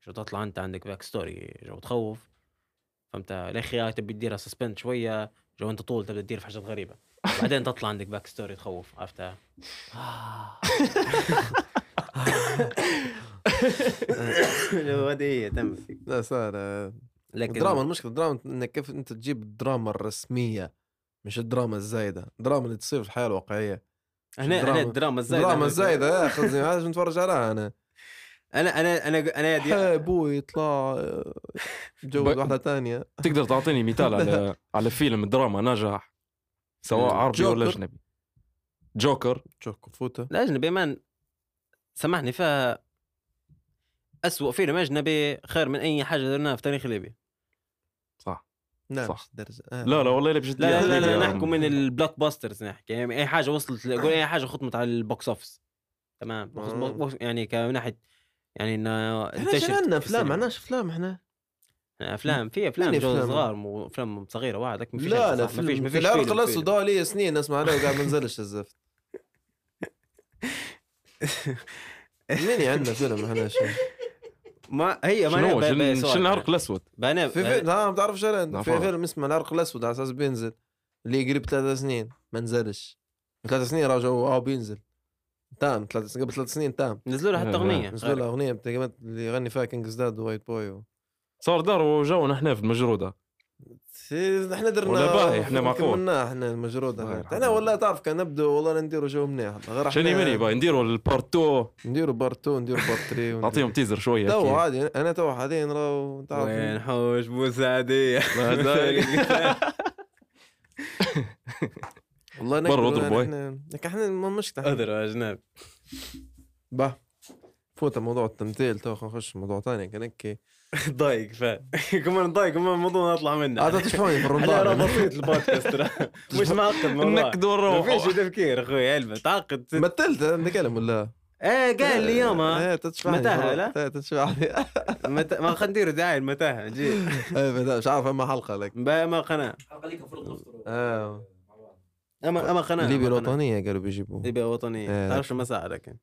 شو تطلع أنت عندك backstory جو تخوف فهمت يا أخي تبي تديرها suspense شوية جو أنت طول تبدا تدير في حاجات غريبة بعدين تطلع عندك backstory تخوف عرفتها هذه هي تم لا صار آه، لكن الدراما المشكلة الدراما إنك كيف أنت تجيب الدراما الرسمية مش الدراما الزايدة. الدراما اللي تصير في الحياة الواقعية. هنا. هنا الدراما الزايدة الدراما الزايدة يا قصدي هذا نتفرج عليها أنا؟ أنا أنا أنا أنا يا دي- أبوي يطلع آه، يتجوز ب- واحدة ثانية تقدر تعطيني مثال على على فيلم دراما نجح سواء عربي ولا جوكر. أجنبي؟ جوكر. شوف كفوته الاجنبي man سامحني فيها أسوأ فيلم اجنبي خير من أي حاجة درناها في تاريخ ليبيا صح لا صح. مش درجة. آه. لا لا والله لا بجد لا لا لا, لا عم. نحكوا من ال blockbusters نحكي يعني أي حاجة وصلت قول أي حاجة ختمت على ال box office تمام آه. يعني كمن ناحيه يعني انه إحنا انتشرت عندنا أفلام السينما. معناش أفلام إحنا أفلام في أفلام مين جو أفلام؟ صغار مو أفلام صغيرة واحد لكن ما فيش لا لا. ما فيش ما في فيش العرق الاسود. ده لي سنين نسمع عليه وقاعد ما نزلش الزفت مين عندنا فيلم إحنا شو ما هي ما شنو شنو سؤال. العرق الأسود؟ في فيلم ها ما تعرف شو لا، في. فيلم اسمه العرق الأسود على أساس بينزل اللي قريب ثلاث سنين ما نزلش. ثلاث سنين راجعوا آه بينزل. تام ثلاث قبل ثلاث سنين تام. نزلوا له حتى لا. أغنية. نزلوا له أغنية اللي يغني فيها كينج زداد وايت بوي و... صار دار جونا إحنا في المجرودة. إحنا درنا ولا باهي، إحنا معقول. كملناه إحنا المجرود باهي، إحنا إحنا. والله تعرف كان نبدو والله نديروا جو منيح غير شنو مني باي نديروا ال part 2 نديروا part 2 نديروا part 3 نعطيهم teaser شوية تو. عادي أنا تو حاليا راهو وين تعرف حوش بوسعديه ما داير. والله برا نقدر اضرب بوي. إحنا لكن إحنا ما مشكلة أضرب يا جناب با فوت موضوع التمثيل تو خلينا نخش موضوع ثاني كان هيك ضايق ف كمان ضايق كمان الموضوع نطلع منه. هذا تشبهوني في الرمضان بسيط البودكاست. ترى مش معقد الموضوع النكد ما والروح فيش تفكير أخوي علبه تعقد. مثلت نتكلم ولا؟ إيه قال لي يومها إيه تشبهني متاهة، في- لا؟ إيه،. ما خلينا ندير دعايه المتاهه جي. إيه، مش عارف أما حلقة لك. ما قناة. الحلقة دي المفروض نفطروا آه. اما أما قناة ليبيا أما قناة. الوطنية قالوا بيجيبوا ليبيا وطنيه إيه، تعرف شو مساء لكن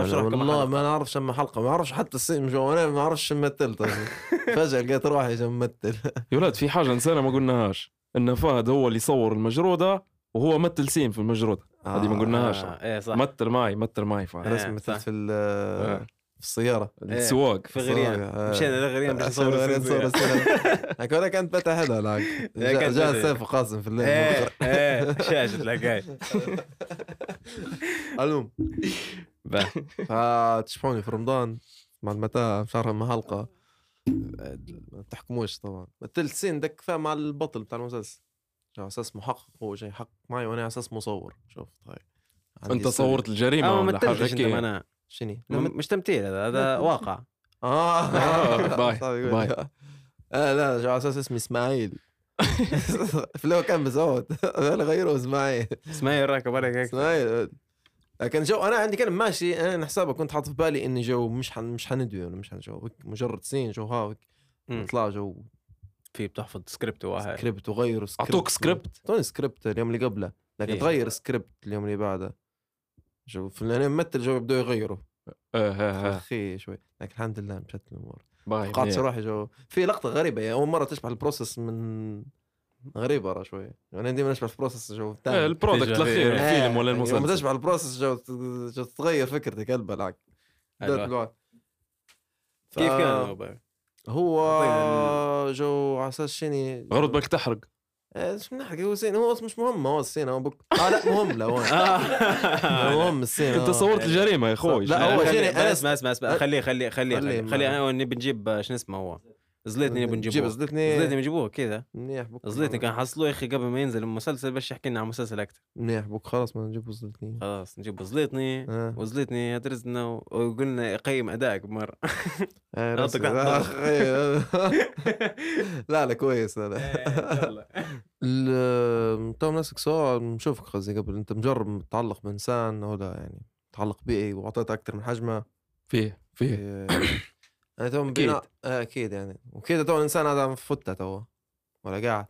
والله؟ ما نعرفش أما حلقة ما أعرفش حتى السن جو أنا ما أعرفش شو مثلت. فجأة لقيت روحي جو ممثل يا ولاد في حاجة نسينا ما قلناهاش إن فهد هو اللي يصور المجرودة وهو مثل سين في المجرودة هذه ما قلناهاش آه، إيه صح مثل معي مثل معي فهد أنا إيه، مثلت صح. في ال- آه. في السيارة السواق في غريان آه. مشينا لغريان باش نصور نصور السلسلة. السياره هكذا كانت إيه، كانت جاء. سيف وقاسم في الليل إيه إيه شاشة لقاي المهم فتشبحوني في رمضان مع المتاهه مش عارف اما حلقه ما تحكموش طبعا. مثلت scene دك فيها مع البطل بتاع المسلسل. على أساس محقق هو جاي يحقق معي وأنا على أساس مصور. شوف هاي عندي أنت. صورت الجريمة آه ما ولا حاجة انت هيك معناها شني م- مش تمثيل هذا هذا واقع. آه. آه، باي،. باي. آه لا على أساس اسمي إسماعيل. هو كان بزود أنا غيره إسماعيل. إسماعيل راكب عليك هيك. إسماعيل لكن جو أنا عندي كلام ماشي أنا حسابه كنت حاطط في بالي إني جو مش حن مش حندوي ولا مش حن جو هيك مجرد scene جو ها هيك مم. نطلع جو. في بتحفظ سكريبت واحد. سكريبت وغيروا سكريبت أعطوك سكريبت اعطوني سكريبت اليوم اللي قبله لكن إيه. تغير سكريبت اليوم اللي بعده. جو في أنا ممثل جو يبدأوا يغيروا آه آه آه أخي شوي. لكن الحمد لله مشت الأمور. منيح. صراحة جو. في لقطة غريبة يعني أول مرة تشبه البروسس من غريبة راه شوي يعني ديما نشبه البروسس جو إيه، تاني البرودكت تجربة. الاخير إيه. الفيلم ولا يعني لما المسلسل تشبه البروسس جو, جو تتغير فكرتك قلبه العك أيوة. كيف كان ف-؟ هو جو على أساس شني غرض بالك تحرق إيه، إيش بنحكي هو سين هو مش مهم هو السين هو بك... آه لا مهم لا هو آه. مهم السين أنت آه. صورت الجريمة يا أخوي لا، هو اسمع اسمع اسمع خليه خليه خليه خليه خليه خليه معنا. أنا نبي نجيب شو اسمه هو زليتني نبي جيب زلتني زليتني. بنجيبوه كذا. منيح بك زليتني كان حصلوه يا أخي قبل ما ينزل المسلسل باش يحكي لنا عن المسلسل أكثر منيح بك خلاص ما نجيب زلتني خلاص نجيب زليتني. آه. وزليتني هترزنا وقلنا يقيم أدائك بمره آه،. لا لا كويس لا لا. ال- تو نفسك سؤال نشوفك قصدي قبل. أنت مجرب متعلق بإنسان ولا يعني متعلق به وأعطيته أكثر من حجمه. فيه فيه. إيه، أنا تو أكيد. بنا... آه، أكيد يعني. وكذا تو الإنسان هذا عم فتة تو ولا قاعد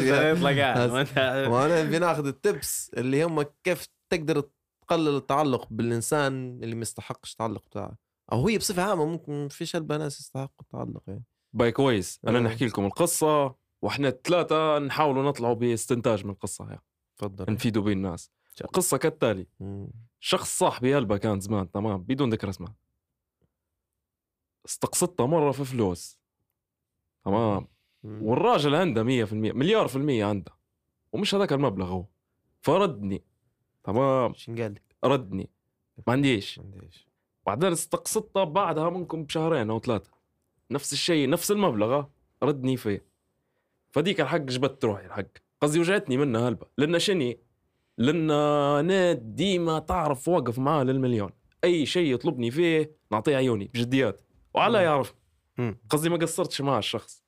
يطلع قاعد؟ ما وأنا بناخذ ال tips اللي هم كيف تقدر تقلل التعلق بالإنسان اللي ما يستحقش التعلق بتاعه. أو هي بصفة عامة ممكن في شلبة ناس يستحقوا التعلق يعني. باي كويس. أنا آه. نحكي لكم القصة وإحنا الثلاثة نحاولوا نطلعوا باستنتاج من القصة هي تفضل. نفيدوا بيه الناس. القصة كالتالي. شخص صاحبي هلبة كان زمان تمام؟ بدون ذكر اسمه استقصدته مرة في فلوس. تمام. والراجل عنده 100% مليار في المية عنده. ومش هذاك المبلغ هو. فردني. تمام؟ شو قال لك؟ ردني. ما عنديش. ما عنديش. بعدين استقصدته بعدها منكم بشهرين أو ثلاثة. نفس الشيء نفس المبلغ ردني فيه. فديك الحق جبت روحي الحق. قصدي وجعتني منها هلبة. لأن شني؟ لأن أنا ديما تعرف واقف معاه للمليون. أي شيء يطلبني فيه نعطيه عيوني. بجديات. وعلى. يعرف. قصدي ما قصرتش مع الشخص.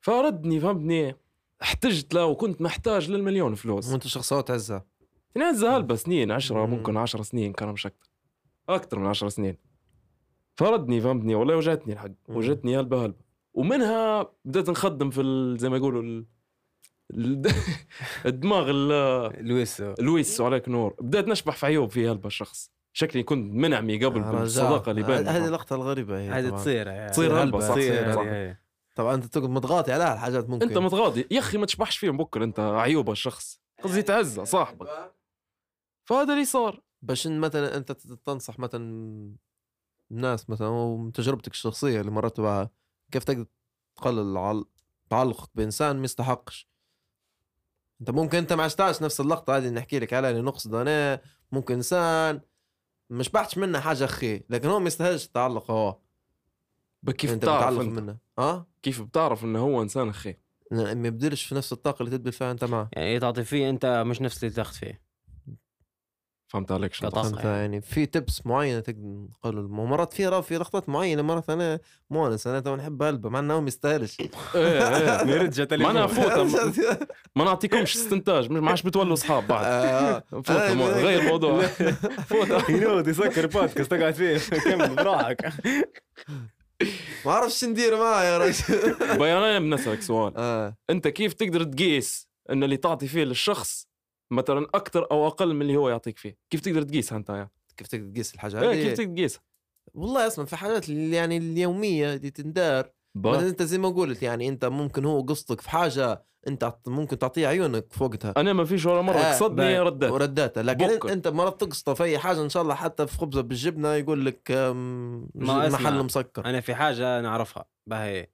فردني فهمتني احتجت له وكنت محتاج للمليون فلوس. وانت شخصيات عزة. تنعزة هلبة سنين عشرة مم. ممكن عشر سنين كان مش أكتر أكتر من عشر سنين. فردني فهمتني والله وجعتني الحق. وجعتني هلبة هلبة. ومنها بدأت نخدم في زي ما يقولوا ال... ال- الدماغ ال- لويس. لويس وعليك نور. بدأت نشبح في عيوب في هلبة الشخص. شكلي كنت منعمي قبل آه، بالصداقة اللي رجاء. هذه بيننا اللقطة الغريبة هي هذه. تصير يعني. تصير هلبة. صح تصير صح. هذه، هي. طبعا أنت تقعد متغاطي عليها الحاجات ممكن. أنت متغاضي يا أخي ما تشبحش فيهم بكرة أنت عيوب الشخص. قصدي تعزه صاحبك. فهذا اللي صار. باش إن مثلا أنت تنصح مثلا الناس مثلا ومن تجربتك الشخصية اللي مرت بها كيف تقدر تقلل عل- تعلقك بإنسان ما يستحقش؟ أنت ممكن أنت ما عشتهاش نفس اللقطة هذه اللي نحكي لك عليها اللي نقصد أنا ممكن إنسان. مش بحثش منه حاجة أخي لكن هو ما يستاهلش التعلق هو كيف أنت بتعرف بتعلق أنت؟ منه. آه كيف بتعرف إنه هو إنسان أخي؟ ما يبدلش في نفس الطاقة اللي تدبل فيها أنت معه. يعني تعطي فيه أنت مش نفس اللي تاخذ فيه. فهمت عليك شو. فهمت يعني. يعني. في tips معينة تقدر نقول مرات في في لقطات معينة مرات أنا مونس أنا تو نحب قلبه مع إنه هو ما يستاهلش إيه. إيه ما أنا أفوت. ما نعطيكمش استنتاج. مش ما عادش بتولوا أصحاب بعد. آه. فوت أنا- مو- غير الموضوع. فوت ينوض يسكر بودكاست تقعد فيه. كمل براحك ما أعرفش شو ندير معاه يا رجل. بيان أنا بنسألك سؤال. آه. أنت كيف تقدر تقيس إن اللي تعطي فيه للشخص مثلا أكثر أو أقل من اللي هو يعطيك فيه. كيف تقدر تقيسها أنت يا؟ كيف تقدر تقيس الحاجة إيه هذه؟ كيف تقدر تقيسها؟ والله اسمع في حاجات اللي يعني اليومية اللي تندار. مثلا أنت زي ما قلت يعني أنت ممكن هو قصدك في حاجة أنت ممكن تعطيه عيونك في وقتها أنا ما فيش ولا مرة آه، قصدني. ردات ورداتها لكن بكر. أنت مرات تقصده في أي حاجة إن شاء الله حتى في خبزة بالجبنة يقول لك ما أسمع. مسكر. أنا في حاجة نعرفها باهي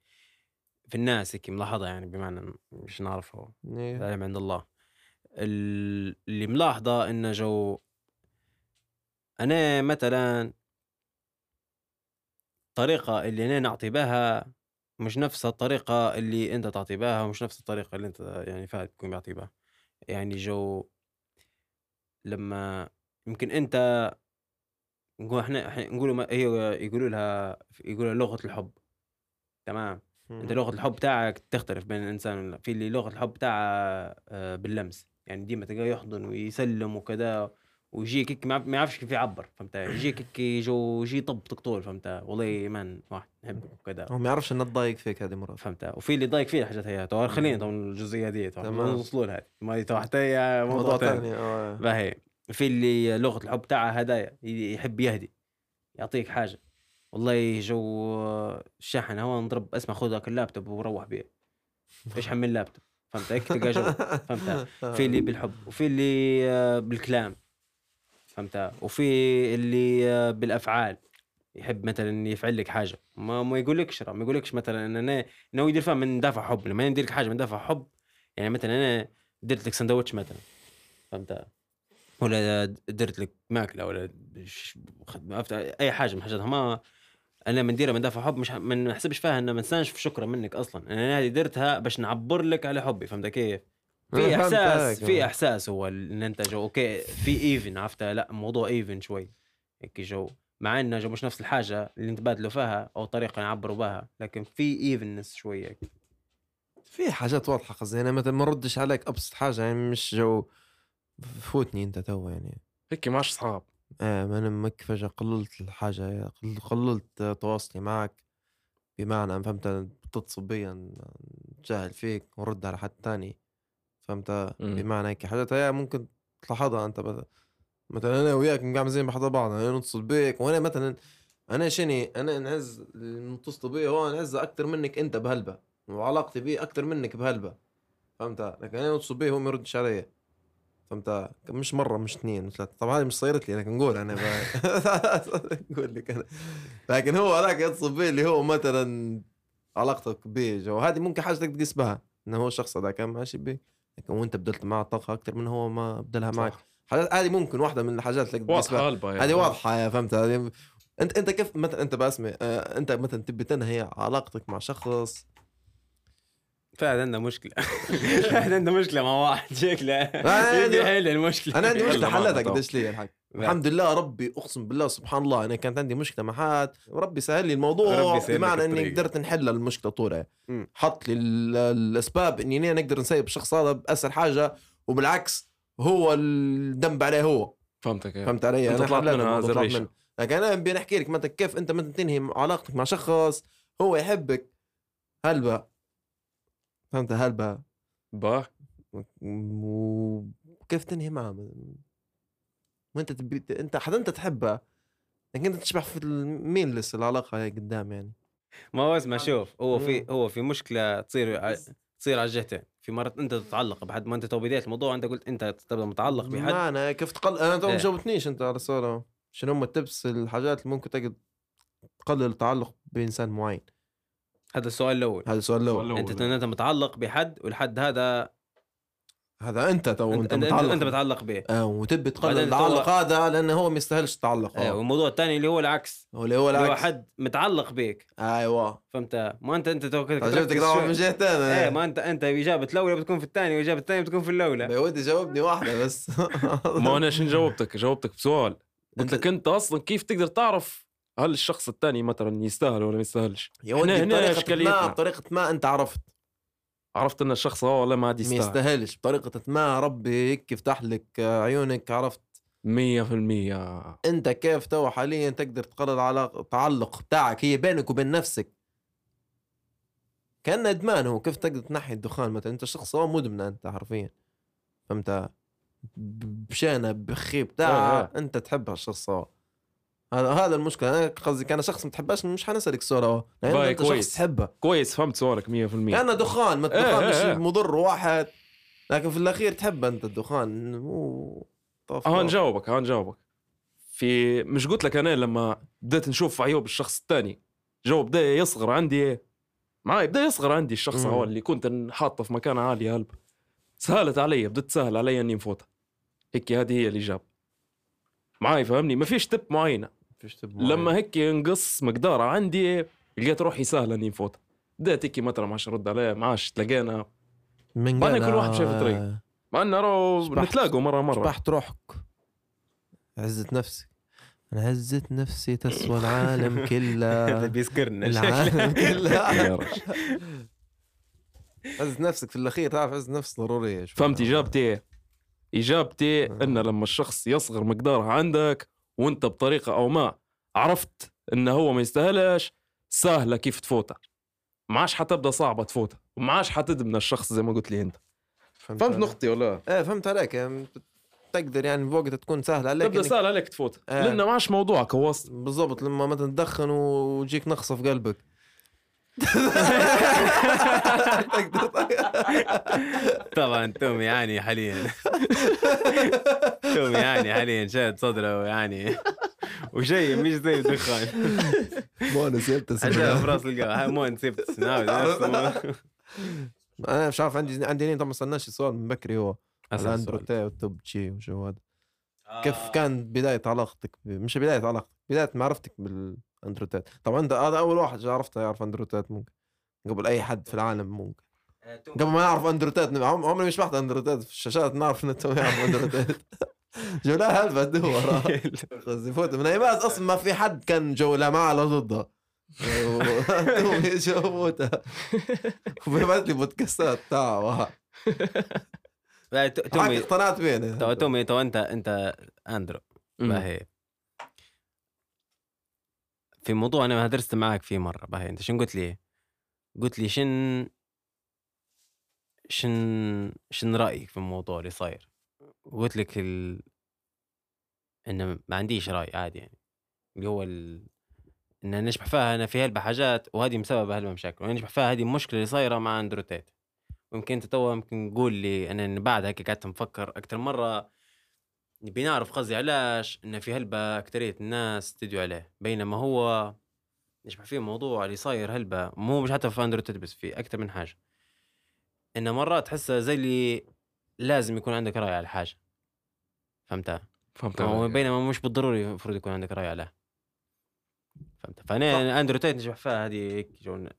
في الناس هيك ملاحظة يعني بمعنى مش نعرفها. إيه. العلم عند الله. ال- اللي ملاحظة إنه جو أنا مثلا الطريقة اللي أنا نعطي بها مش نفس الطريقة اللي أنت تعطي بها ومش نفس الطريقة اللي أنت يعني فهد تكون بيعطي بها. يعني جو لما يمكن أنت نقول إحنا إحنا نقولوا ما- هي يقولوا لها يقولوا لغة الحب. تمام؟ أنت لغة الحب تاعك تختلف بين الإنسان في اللي لغة الحب تاعها آه، باللمس. يعني ديما تلقاه يحضن ويسلم وكذا ويجيك هيك ما يعرفش كيف يعبر فهمت؟ يجيك هيك يجو يجي يطبطق طول فهمت؟ والله man واحد نحبك وكذا. هو ما يعرفش انه تضايق فيك هذه مرات. فهمت؟ وفي اللي ضايق فيه الحاجات هي تو خلينا تو الجزئية دي تمام. نوصلوا لها. ما تو حتى هي موضوع ثاني ثاني آه. باهي في اللي لغة الحب تاعها هدايا يحب يهدي يعطيك حاجة. والله جو الشاحن هو نضرب أسمع خذ هاك اللابتوب وروح بيه. إيش حمل لابتوب فهمت هيك تلقى جو فهمت في اللي بالحب وفي اللي آه، بالكلام. فهمت وفي اللي آه، بالأفعال. يحب مثلا يفعل لك حاجة. ما ما يقولكش ما يقولكش مثلا إن أنا ناوي يدير فيها من دافع حب. لما ندير لك حاجة من دافع حب يعني مثلا أنا درت لك سندوتش مثلا. فهمت ولا درت لك ماكلة ولا أي حاجة من الحاجات ما أنا من نديرها من دافع حب مش ما نحسبش فيها ان ما نستنش شكرا منك أصلا أنا هذه درتها باش نعبر لك على حبي فهمت كيف؟ في إحساس في آه. إحساس هو إن أنت جو okay في even عرفت لا موضوع even شوي هيك جو مع إنه جو مش نفس الحاجة اللي نتبادلوا فيها أو طريقة نعبروا بها لكن في evenness شوية هيك. في حاجات واضحة قصدي أنا مثلا ما ردش عليك أبسط حاجة يعني مش جو فوتني أنت تو يعني هيك ماش صحاب آه ما أنا مك فجأة قللت الحاجة قل- قللت تواصلي معك. بمعنى فهمت بتتصل بي نتجاهل فيك ونرد على حد تاني. فهمت؟ مم. بمعنى هيك حاجات هي ممكن تلاحظها أنت بس مثلا أنا وياك قاعد زين بحضر بعض أنا نتصل بيك وأنا مثلا أنا شني؟ أنا نعز متصل بي هو نعز أكثر منك أنت بهلبة وعلاقتي بيه أكثر منك بهلبة. فهمت؟ لكن أنا نتصل بيه هو ما يردش علي فهمت مش مرة مش اثنين مش ثلاثة طبعا هذه مش صيرت لي لكن نقول أنا نقول لك أنا لكن هو هذاك يتصل بي اللي هو مثلا علاقتك بيه وهذه ممكن حاجة تقيس بها إنه هو الشخص هذا كان ماشي بيك لكن وأنت بدلت معه طاقة أكثر من هو ما بدلها معك. حاجات هذه ممكن واحدة من الحاجات اللي تقدر تقيس بها. واضحه يعني. هذه واضحة يا فهمت هذه أنت أنت كيف مثلا أنت بأسمي آه، أنت مثلا تبي تنهي علاقتك مع شخص فهد عنده مشكلة. فهد عنده مشكلة مع واحد. شكله. أنا يبي عندي- يحل المشكلة. أنا عندي مشكلة حلتها. قديش لي الحق. الحمد لله ربي أقسم بالله سبحان الله أنا كانت عندي مشكلة مع حد. وربي سهل لي الموضوع بمعنى إني. قدرت نحل المشكلة طولها. حط لي ال- الأسباب إني أنا نقدر نسيب الشخص هذا بأسهل حاجة وبالعكس هو الذنب عليه هو. فهمتك. فهمت علي؟ أنا طلعت منها. لكن أنا بدي احكي لك مثلا كيف أنت مثلا تنهي علاقتك مع شخص هو يحبك. هلبا فهمت هلبا با. وكيف تنهي معه وانت تبي انت حتى انت تحبها لكن انت تشبح في مين لسه العلاقة هي قدام يعني. ما هو اسمع شوف هو في. هو في مشكلة تصير ع- تصير على الجهتين. في مرات انت تتعلق بحد ما انت تو بديت الموضوع انت قلت انت تبدأ متعلق بحد. معنى كيف تقل أنا تو ما إيه. جاوبتنيش انت على السؤال أهو. شنو هم التبس الحاجات اللي ممكن تقدر تقلل التعلق بإنسان معين. هذا السؤال الأول. هذا السؤال الأول. الأول. أنت أنت متعلق بحد والحد هذا هذا أنت تو انت, أنت, متعلق أنت متعلق به. آه وتبي تقلل التعلق هذا لأنه هو ما يستاهلش التعلق آه. والموضوع الثاني اللي هو العكس. هو اللي هو اللي هو العكس. حد متعلق بك أيوه. فهمت؟ ما انت أنت تو جبتك طبعا. من جهتين إيه إيه ما انت أنت إجابة الأولى بتكون في الثانية وإجابة الثانية بتكون في الأولى. يا ودي جاوبني واحدة بس. ما أنا شنو جاوبتك؟ جاوبتك بسؤال. قلت أنت- لك أنت أصلا كيف تقدر تعرف هل الشخص الثاني مثلا يستاهل ولا ما يستاهلش؟ يا هنا بطريقة ما. بطريقة ما أنت عرفت. عرفت إن الشخص هو ولا ما عاد ما يستاهل. يستاهلش. بطريقة ما ربي هيك يفتح لك عيونك عرفت؟ 100% أنت كيف تو حاليا تقدر تقرر على التعلق بتاعك هي بينك وبين نفسك؟ كان إدمان هو. كيف تقدر تنحي الدخان مثلا؟ أنت شخص هو مدمن أنت حرفيا. فهمت؟ بشانة بخي بتاع. آه، أنت تحب هالشخص هو. هذا هذا المشكلة. أنا قصدي كان شخص ما تحبهاش مش حنسألك السؤال هو لأنه باي أنت كويس. شخص تحبه. كويس فهمت سؤالك 100% كان دخان ما إيه، الدخان مش إيه، إيه. مضر واحد. لكن في الأخير تحب أنت الدخان. مو طف ها. نجاوبك ها نجاوبك في مش قلت لك أنا لما بديت نشوف عيوب الشخص الثاني؟ جو بدأ يصغر عندي معي بدأ يصغر عندي الشخص. هو اللي كنت حاطه في مكان عالي هلب. سهلت علي بدت تسهل علي إني نفوتها هيك هذه هي الإجابة. معاي فهمني ما فيش تب معينه فيش تب معين. لما هيك نقص مقدارها عندي لقيت روحي سهل إني نفوتها بديت هيك مثلا ما رد عليه معاش تلاقينا من قال كل واحد شايف طريق. مع إنه رو شبحت. نتلاقوا مره مرة شبحت روحك عزة نفسك أنا عزة نفسي تسوى العالم كله بيسكرنا العالم كله. عزة نفسك في الأخير تعرف عزة نفس ضرورية شوف. فهمت اجابتي؟ إجابتي آه. إن لما الشخص يصغر مقدارها عندك وأنت بطريقة أو ما عرفت إنه هو ما يستاهلش سهلة كيف تفوتها ما عادش حتبدأ صعبة تفوتها وما عادش حتدمن الشخص زي ما قلت لي أنت فهمت عليك؟ نقطتي ولا إيه فهمت عليك يعني تقدر يعني بوقت تكون سهل عليك تبدأ إنك- سهل عليك تفوت آه. لأنه ما عادش موضوعك هو. بالضبط لما مثلا تدخن ويجيك نقصة في قلبك طبعا تومي يعاني حاليا. تومي يعاني حاليا شاد صدره ويعني وشيء مش زي الدخان. مو أنا سيبت عشان في رأس القهوه هاي مو نسيب تسناوي أنا مش عارف عندي عندي نين طبعا ما استناش السؤال من بكري هو. الاندروتي والتوب تشي وشو هذا كيف آه. كان بداية علاقتك ب... مش بداية علاقتك بداية معرفتك بالاندروتات طبعا انت هذا أول واحد عرفته يعرف اندروتات ممكن. قبل أي حد في العالم ممكن. قبل ما يعرف اندروتات عم- عمري مش بحث اندروتات في الشاشات نعرف إن توم يعرف اندروتات جولاه هلبة دور قصدي فوت من ايمات أصلا ما في حد كان جولاه معه ولا ضده؟ تومي جو فوتها وبيبعث لي بودكاستات. تاعه لا، تو- تومي. اقتنعت بيه تو تومي تو أنت أنت أندرو. باهي في موضوع أنا درست معك فيه مرة باهي أنت شنو قلت لي؟ قلت لي شن شن شن رأيك في الموضوع اللي صاير؟ قلت لك ال... انه ما عنديش رأي عادي يعني اللي هو ال... إن نشبح فيها أنا في هلبة حاجات وهذه مسبب هلبة مشاكل ونشبح فيها هذه المشكلة اللي صايرة مع اندرو تيت ممكن أنت توا ممكن تقول لي أنا بعد هيك قعدت نفكر أكثر مرة نبي نعرف قصدي علاش إن في هلبة اكثريه الناس تدعو عليه. بينما هو نشبح فيه موضوع اللي صاير هلبة مو مش حتى في اندرو تيت بس في أكثر من حاجة. إنه مرات تحسها زي اللي لازم يكون عندك رأي على حاجة. فهمتها؟ فهمت هو عليك. بينما مش بالضروري المفروض يكون عندك رأي عليه. فهمت؟ فأنا اندرو تيت نجح فيها هذه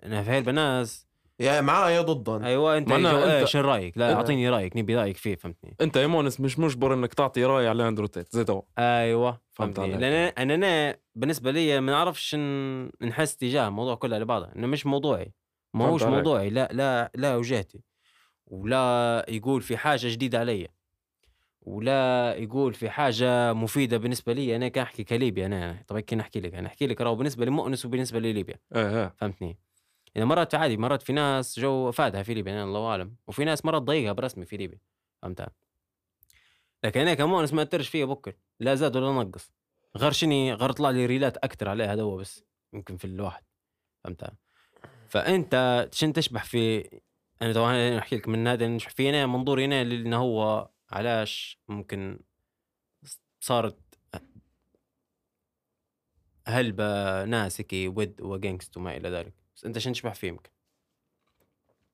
إنها في هلبة ناس يا معاه يا ضدا أيوه أنت إيش رأيك؟ لا أعطيني رأيك نبي رأيك فيه فهمتني. أنت يا مونس مش مجبر إنك تعطي رأي على اندرو تيت زي تو. أيوه فهمت فهمتني. عليك. لأن أنا أنا بالنسبة لي ما نعرفش نحس تجاه الموضوع كله على بعضه إنه مش موضوعي. ما هوش. موضوعي لا لا لا وجهتي. ولا يقول في حاجة جديدة علي. ولا يقول في حاجة مفيدة بالنسبة لي أنا كنحكي كليبي أنا طبعا كي نحكي لك؟ أنا أحكي لك راهو بالنسبة لمؤنس وبالنسبة لليبيا إيه إيه. فهمتني؟ يعني مرات عادي مرات في ناس جو فادها في ليبيا يعني الله أعلم. وفي ناس مرات ضيقها برسمي في ليبيا. فهمتها لكن أنا كمؤنس ما اثرش فيا بكر. لا زاد ولا نقص. غير شني غير طلع لي ريلات أكثر عليه هذا بس يمكن في الواحد. فهمتها فأنت شن تشبح في أنا طبعا أحكي لك من هذا نشبح في أنا منظوري أنا انه هو علاش ممكن صارت هلبة ناس هيك with و against وما إلى ذلك. بس انت شن تشبح فيه يمكن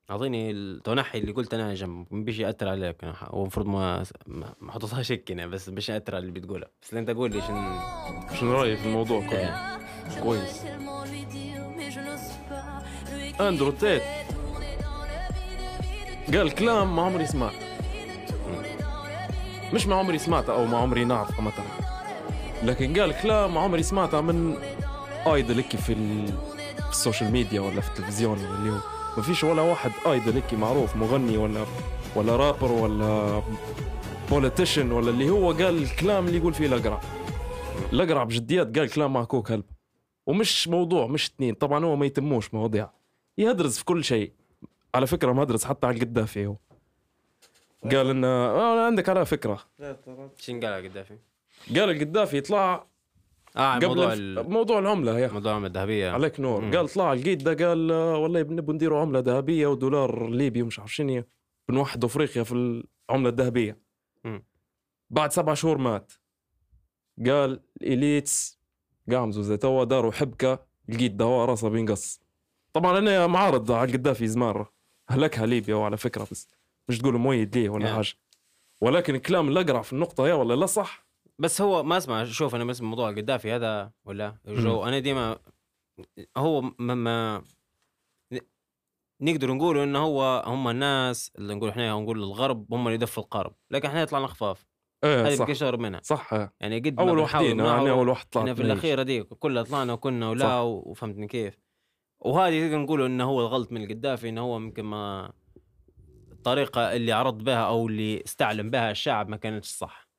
أعطيني التنحي اللي قلت أنا جنب ما بيش يأثر عليك. هو المفروض ما ما حطيتهاش هيك أنا، بس باش يأثر على اللي بتقوله. بس انت قول لي شن شنو رأيي في الموضوع كله؟ إيه. كويس. أندرو تيت. قال كلام ما عمري سمعت مش ما عمري سمعته أو ما عمري نعرفه مثلا. لكن قال كلام ما عمري سمعته من idol في, ال... في ال social media ولا في التلفزيون ولا اللي هو ما فيش ولا واحد idol هيك معروف مغني ولا ولا رابر ولا politician ولا اللي هو قال الكلام اللي يقول فيه الأقرع. الأقرع بجديات قال كلام معكوك كلب ومش موضوع مش اثنين طبعا هو ما يتموش مواضيع. يهدرز في كل شيء. على فكرة مهدرز حتى على القدافي هو. قال انه آه عندك على فكرة. شن قال على قدافي؟ قال القدافي يطلع آه قبل موضوع. ال- موضوع العملة يا موضوع العمله الذهبيه عليك نور. مم. قال طلع القيد ده قال آه، والله بنبوا نديروا عملة ذهبية ودولار ليبي ومش عارف شنو بنوحدوا أفريقيا في العملة الذهبية. بعد سبع شهور مات. قال الاليتس قامزوا زي توا داروا حبكة. القيد ده هو راسه بينقص طبعا أنا معارض على القدافي زمان هلكها ليبيا وعلى فكرة بس. مش تقولوا مؤيد ليه ولا. حاجة. ولكن الكلام اللي اقرع في النقطة يا ولا لا صح. بس هو ما أسمع شوف أنا بس موضوع القدافي هذا ولا جو أنا ديما هو ما, ما نقدر نقول إنه هو هم الناس اللي نقول إحنا نقول الغرب هم اللي يدفوا القارب لكن إحنا طلعنا خفاف. إيه هذه صح. بقى شهر منها. صح. يعني قد أول وحدين نعاود، يعني أول واحد طلع إحنا في الاخيره دي كلها طلعنا وكنا. ولا وفهمتني كيف. وهذه تقدر نقول إنه هو الغلط من القدافي إنه هو يمكن ما الطريقة اللي عرض بها أو اللي استعلم بها الشعب ما كانتش صح.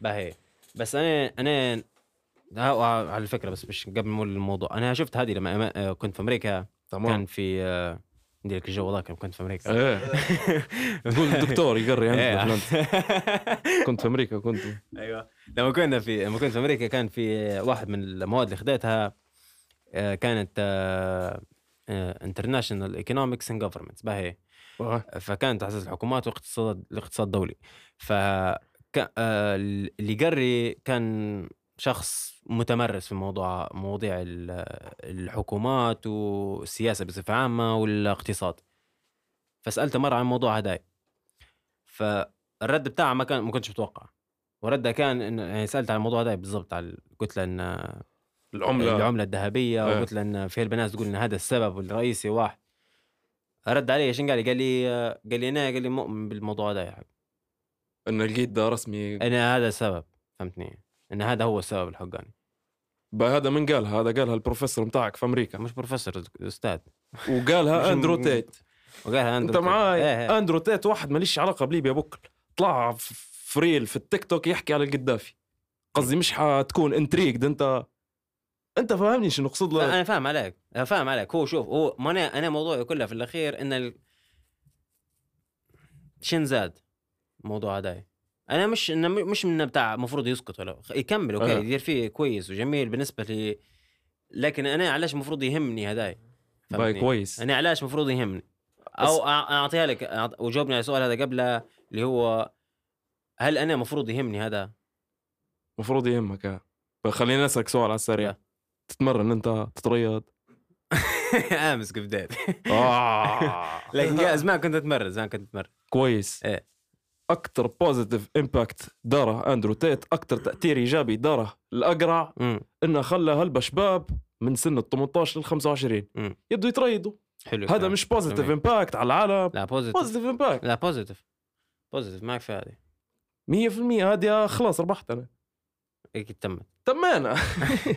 بهي بس أنا أنا على فكرة بس مش قبل ما الموضوع. أنا شفت هذه لما أما- كنت في أمريكا تمام. كان في آه، ندير لك الجو ذاك لما كنت في أمريكا. إيه. تقول الدكتور يقري إيه. عندنا كنت في أمريكا كنت. أيوه. لما كنا في لما كنت في أمريكا كان في واحد من المواد اللي خديتها آه، كانت international economics and governments باهي آه. فكانت على أساس الحكومات واقتصاد الاقتصاد الدولي. ف آه، اللي قري كان شخص متمرس في موضوع مواضيع ال- الحكومات والسياسة بصفة عامة والاقتصاد. فسألته مرة عن الموضوع هداي فالرد بتاعه ما كان ما كنتش متوقع. وردها كان انه يعني سألت عن الموضوع ده بالضبط على قلت له إن العملة. العملة الذهبية إيه. وقلت له إن في البنات تقول إن هذا السبب الرئيسي واحد. رد علي شنو قال لي؟ قال لي آه، قال لي أنا قال لي مؤمن بالموضوع ده يا حبيبي. ان القيد ده رسمي. أنا هذا السبب فهمتني؟ ان هذا هو السبب الحقاني هذا من قالها؟ هذا قالها البروفيسور بتاعك في أمريكا. مش بروفيسور أستاذ. وقالها أندرو تيت. وقالها أنت أندرو تيت. معاي؟ إيه إيه. أندرو تيت واحد ماليش علاقة بليبيا بكل طلع في في reel في التيك توك يحكي على القدافي. قصدي مش حتكون intrigued أنت أنت فاهمني شنو أقصد لك أنا فاهم عليك أنا فاهم عليك. هو شوف هو ما أنا أنا موضوعي كله في الأخير إن ال... شن زاد؟ الموضوع هذا أنا مش م- مش من بتاع المفروض يسكت ولا يكمل okay آه. يدير فيه كويس وجميل بالنسبة لي لكن أنا علاش المفروض يهمني هداي باي؟ كويس أنا علاش المفروض يهمني أو أعطيها لك وجاوبني على السؤال هذا قبله اللي هو هل أنا المفروض يهمني هذا؟ المفروض يهمك آه. خليني أسألك سؤال على السريع. تتمرن أنت تتريض امس كيف بديت آه. لكن زمان كنت أتمرن زمان كنت أتمرن كويس إيه. أكثر positive impact داره أندرو تيت أكثر تأثير إيجابي داره الأقرع إنه خلى هلبة شباب من سن ال 18 لل 25 مم. يبدوا يتريضوا حلو هذا. مش positive. impact على العالم. لا positive impact لا positive positive معك في هذه. 100% هذه خلاص ربحت أنا. أكيد تمت؟ تمانا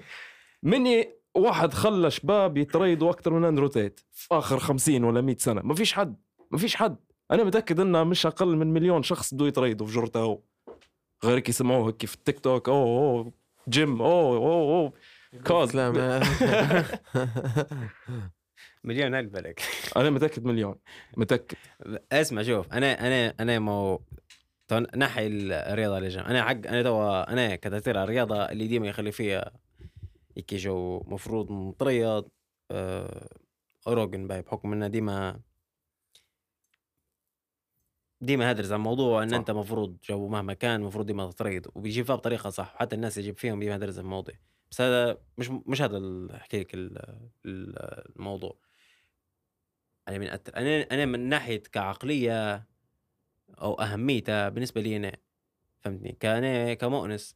مني واحد خلى شباب يتريضوا أكثر من أندرو تيت. في آخر 50 ولا 100 سنة. ما فيش حد ما فيش حد. أنا متأكد إنه مش أقل من مليون شخص بده يتريضوا في جرته. هو غيرك يسمعوه هيك في التيك توك. أوه أوه. جيم. أوه أوه أوه. كلام مليون الف لك أنا متأكد مليون. متأكد. اسمع شوف أنا أنا أنا مو نحي الرياضة اللي جنب. أنا حق أنا توا أنا كتاثير على الرياضه اللي ديما يخلي فيها هيك جو مفروض متريض آه روجن باي بحكم إنه ديما ديما هدرز عن موضوع إن صح. أنت مفروض جو مهما كان مفروض ديما تتريض وبيجيب فيها بطريقة صح حتى الناس يجيب فيهم ديما هدرز الموضوع. بس هذا مش مش هذا ال- احكي لك ال- ال- الموضوع. أنا من أتر... أنا أنا من ناحية كعقلية أو أهميتها بالنسبة لي أنا فهمتني؟ كأنا كمؤنس.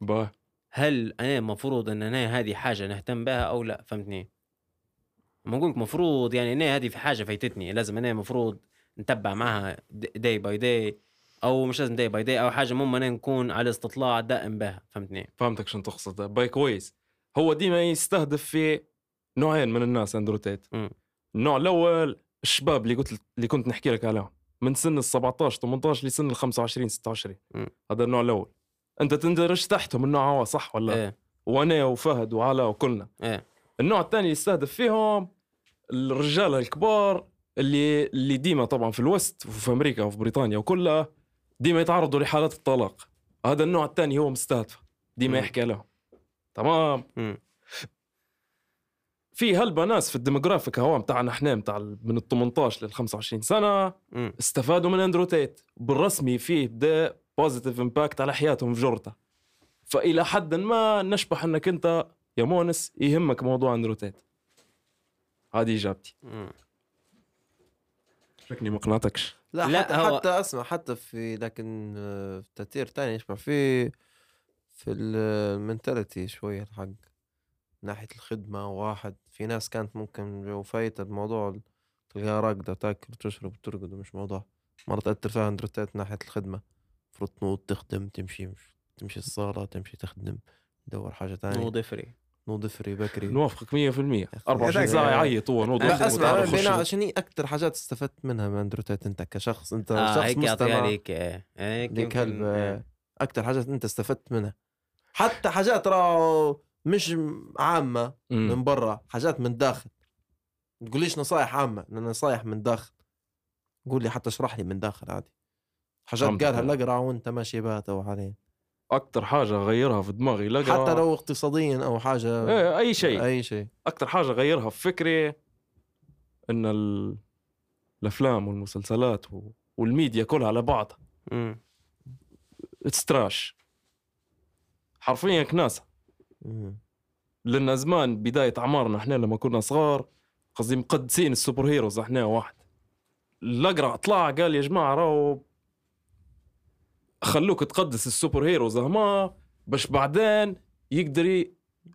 باه هل أنا المفروض إن أنا هذه حاجة نهتم بها أو لا؟ فهمتني؟ لما نقول لك مفروض يعني أنا هذه في حاجة فايتتني لازم أنا المفروض نتبع معها day by day أو مش لازم day by day أو حاجة مهم أنا نكون على استطلاع دائم بها فهمتني؟ فهمتك شنو تقصد. باي كويس هو ديما يستهدف في نوعين من الناس أندرو تيت. مم. النوع الأول الشباب اللي قلت اللي كنت نحكي لك عليهم. من سن ال 17 18 لسن ال 25 26 مم. هذا النوع الأول. أنت تندرج تحتهم النوع هو صح ولا إيه. وأنا وفهد وعلاء وكلنا. إيه. النوع الثاني يستهدف فيهم الرجال الكبار اللي اللي ديما طبعا في ال west وفي أمريكا وفي بريطانيا وكلها ديما يتعرضوا لحالات الطلاق هذا النوع الثاني هو مستهدف ديما. يحكي لهم تمام. في هلبة ناس في ال demographic هو بتاعنا إحنا بتاع من ال 18 لل 25 سنة مم. استفادوا من أندرو تيت بالرسمي فيه بدا positive impact على حياتهم في جرته فإلى حد ما نشبح إنك أنت يا مونس يهمك موضوع أندرو تيت هذه إجابتي مم. شكلي ما قنعتكش لا, لا، حتى, هو- حتى أسمع حتى في لكن آه، في تأثير تاني يشبه في في ال mentality شوية الحق. ناحية الخدمة واحد في ناس كانت ممكن جو فايتة الموضوع تلقاها راقدة تاكل وتشرب وترقد ومش موضوع. مرة تأثر فيها اندروتات ناحية الخدمة. المفروض تنوض تخدم تمشي تمشي الصالة تمشي تخدم تدور حاجة تانية. مو ضفري نوض فري بكري نوافقك 100% 24 هذاك- ساعه يعيط هو نوض لا أسمع بين. عشان أكثر حاجات استفدت منها من اندروتات أنت كشخص أنت آه شخص هيك اعطيها مستمع. ليك إيه هيك هلب إيه. أكثر حاجات أنت استفدت منها. حتى حاجات راه مش عامة مم. من برا حاجات من داخل. ما تقوليش نصايح عامة؟ نصايح من داخل. قول لي حتى اشرح لي من داخل عادي. حاجات. قالها الأقرع وأنت ماشي بها تو حاليا أكثر حاجة غيرها في دماغي لقى حتى لو اقتصاديا أو حاجة. إيه أي شيء. أي شيء. أكثر حاجة غيرها في فكري إن ال... الأفلام والمسلسلات و... والميديا كلها على بعضها مم. تراش حرفيا كناسة. لأن زمان بداية أعمارنا إحنا لما كنا صغار قصدي مقدسين ال super heroes إحنا واحد. الاقرع طلع قال يا جماعة راهو خلوك تقدس ال super heroes هما باش بعدين يقدر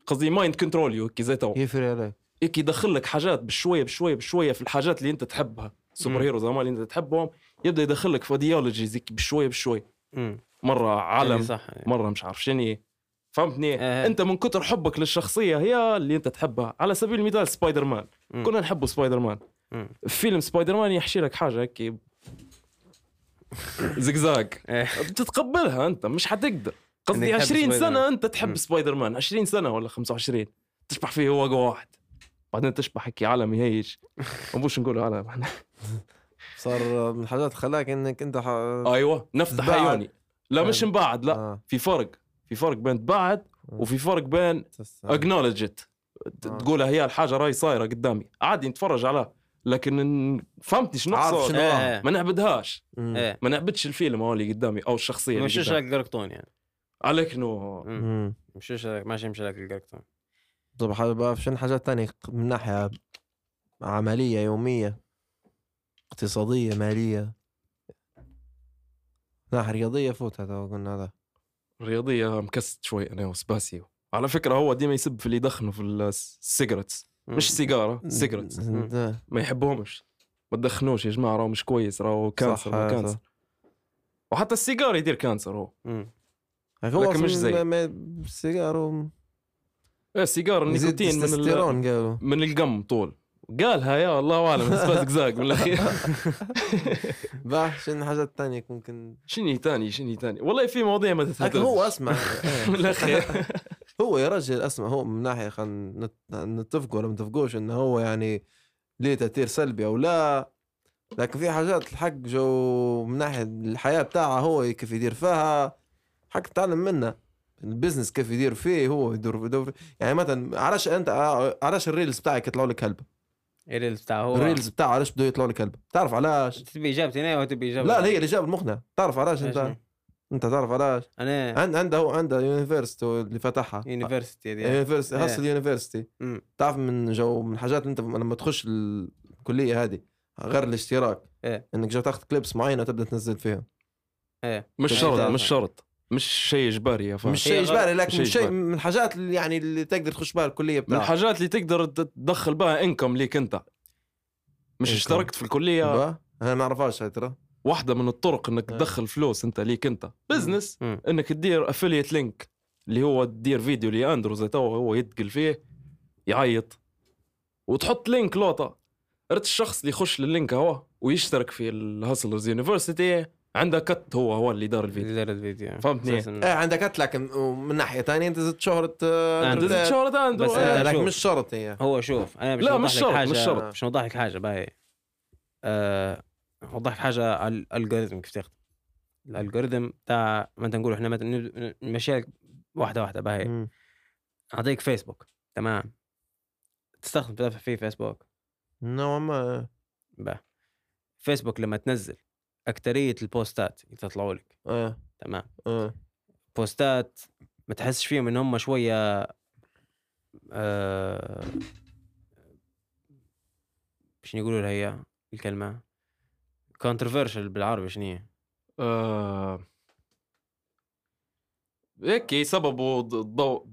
قصدي mind control you زي تو يفرق عليك هيك يدخل لك حاجات بشوية بشوية بشوية في الحاجات اللي انت تحبها السوبر مم. heroes هما اللي انت تحبهم يبدأ يدخل لك في ideologies بشوية بشوية. مرة عالم صح إيه. مرة مش عارف شنو فهمتني آه. انت من كتر حبك للشخصية هي اللي انت تحبها على سبيل المثال سبايدر مان. كنا نحب سبايدر مان فيلم سبايدر مان يحشي لك حاجة هيك زقزاق إيه. بتتقبلها أنت مش حتقدر. قصدي تحب 20 سبايدر سنة. أنت تحب. سبايدر مان. 20 سنة ولا 25 تشبح فيه هو واحد. بعدين تشبح هيك عالم يهيج ما بوش نقول عالم إحنا صار من الحاجات خلاك إنك أنت ح... أيوه نفتح. عيوني. لا مش مبعد لا آه. في فرق. في فرق بين تبعد وفي فرق بين اكنولج ات آه. تقولها هي الحاجة راي صايرة قدامي. عادي نتفرج عليها لكن فهمتني شنو عارف شنو إيه. ما نعبدهاش. إيه. ما نعبدش الفيلم هو اللي قدامي أو الشخصية اللي مش قدامي. لك قرقطون يعني. عليك انه مم. مم. مش لك ماشي مش لك القرقطون. طب حابب شنو حاجات تانية من ناحية عملية يومية اقتصادية مالية؟ ناحية رياضية فوتها تو قلنا هذا. رياضية mixed شوي أنا وسباسيو. على فكرة هو ديما يسب في اللي يدخنوا في ال cigarettes. مش سيجارة cigarettes. ما يحبهمش ما تدخنوش يا جماعة راهو مش كويس راهو cancer صح،. cancer وحتى السيجار يدير cancer هو. لكن مش زي. السيجار و- إيه، السيجار يزيد النيكوتين من ال... من القم طول. قالها يا الله أعلم بس زقزاق من الأخير. باه شنو حاجات تانية ممكن؟ شنو تاني شنو تاني؟ والله في مواضيع ما لكن تتهدر هو أسمع. من الأخير. هو يا رجل أسمع هو من ناحية خلينا نتفقوا ولا ما نتفقوش إنه هو يعني ليه تأثير سلبي أو لا لكن في حاجات الحق جو من ناحية الحياة بتاعه هو كيف يدير فيها حق تتعلم منه. ال business كيف يدير فيه هو يدور, يدور. يعني مثلا علاش أنت علاش ال reels بتاعك يطلعوا لك هلبة ال reels بتاع هو؟ ال reels بتاعه علاش بده يطلعوا لك هلبة تعرف علاش؟ تبي اجابتي أنا وتبي اجابتي لا هي الإجابة المقنعة. تعرف علاش أنت؟ انت تعرف علاش أنا عند عنده هو عنده university اللي فتحها university دي university إيه. Hustlers University مم. تعرف من جو من الحاجات انت لما تخش الكلية هذه غير الاشتراك إيه. إنك جو تاخذ clips معينة تبدا تنزل فيهم إيه مش إيه، شرط تعرف. مش شرط مش شيء إجباري يا فاهم مش شيء. إجباري لكن شيء شيء إجباري. من الحاجات اللي يعني اللي تقدر تخش بها الكلية من بتاعك الحاجات اللي تقدر تدخل بها انكم ليك أنت مش Income. اشتركت في الكلية با؟ أنا ما أعرفهاش هاي ترى واحدة من الطرق إنك إيه. تدخل فلوس أنت ليك أنت بزنس. إنك تدير affiliate link اللي هو تدير فيديو لاندرو زي تو هو يتقل فيه يعيط وتحط link لوطة رت الشخص اللي يخش لل link هو ويشترك في ال Hustlers University عنده cut هو هو اللي دار الفيديو اللي دار الفيديو فهمتني؟ إيه عندك cut، لكن من ناحية ثانية أنت زدت شهرة آه، أنت زدت. شهرة اندرو بس. آه، لكن. مش شرط هي هو شوف أنا لا، بوضح مش شرط، حاجة مش شرط. مش نوضح لك حاجة باهي أه اوضح لك حاجة على ال algorithm كيف تخدم. ال algorithm ما انت نقول إحنا مثلا واحدة واحدة باهي. أعطيك فيسبوك. تمام. تستخدم تدفع فيه فيسبوك. نوعا ما باه فيسبوك لما تنزل أكترية البوستات اللي تطلعوا لك. آه. تمام. آه. بوستات ما تحسش فيهم إن هم شوية آه شنو يقولوا لها هي الكلمة؟ كونتروفيرشل بالعربي شنو هي؟ آه، هيك سببه ض- ضوء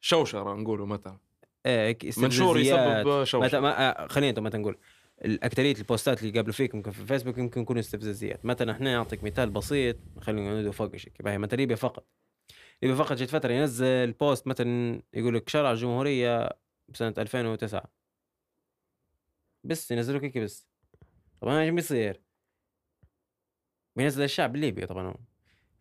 شوشرة نقولوا مثلا. إيه هيك منشور. يسبب شوشرة. ما آه، خلينا متى نقول الأكترية البوستات اللي قبلوا فيك ممكن في الفيسبوك يمكن يكونوا استفزازيات مثلا إحنا نعطيك مثال بسيط خلينا نقول فوق شيء باهي مثلا ليبيا فقط. ليبيا فقط جت فترة ينزل بوست مثلا يقول لك شرع الجمهورية بسنة 2009 بس ينزلوا هيك بس. طبعا إيش بيصير؟ بينزل الشعب الليبي طبعا. هو.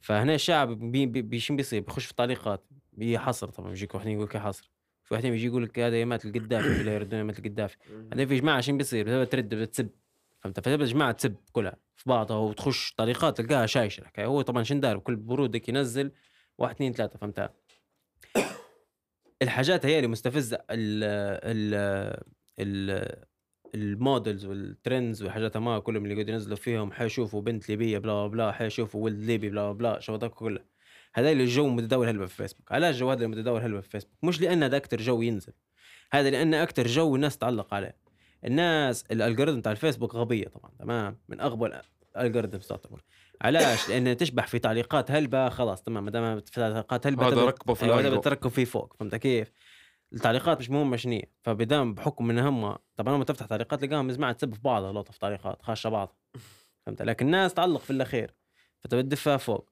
فهنا الشعب بي بي شو بيصير بيخش في تعليقات بيحصر طبعا. بيجيك واحد يقول لك حصر في واحد بيجي يقول لك هذا مات القدافي ولا يردون مات القدافي. بعدين في جماعة شو بيصير؟ ترد بتسب فهمت؟ فتبدا جماعة تسب كلها في بعضها وتخش تعليقات تلقاها شايشة. الحكاية هو طبعا شن دار؟ بكل برودك ينزل واحد اثنين ثلاثة. فهمتها الحاجات هي اللي مستفزة ال ال ال ال models وال trends والحاجات ما كلهم اللي قاعدين ينزلوا فيهم حيشوفوا بنت ليبية بلا بلا حيشوفوا ولد ليبي بلا بلا شو هذاك كله. هذا اللي الجو متداول هلبة في فيسبوك. علاش الجو هذا اللي متداول هلبة في فيسبوك؟ مش لأن هذا أكثر جو ينزل. هذا لأن أكثر جو الناس تعلق عليه. الناس ال algorithm تاع الفيسبوك غبية طبعا تمام؟ من اغبى ال algorithm تعتبر. علاش؟ لأن تشبح في تعليقات هلبة خلاص تمام. ما دام في تعليقات هلبة هذا ركبه في أيوه هذا. بتركب فيه فوق فهمت كيف؟ التعليقات مش مهمه شنو فبدام بحكم ان هم طبعا لما تفتح تعليقات تلقاهم جماعة تسب في بعضها لقطه في تعليقات خاشه بعض. فهمت لكن الناس تعلق في الأخير. فتبى تدفها فوق.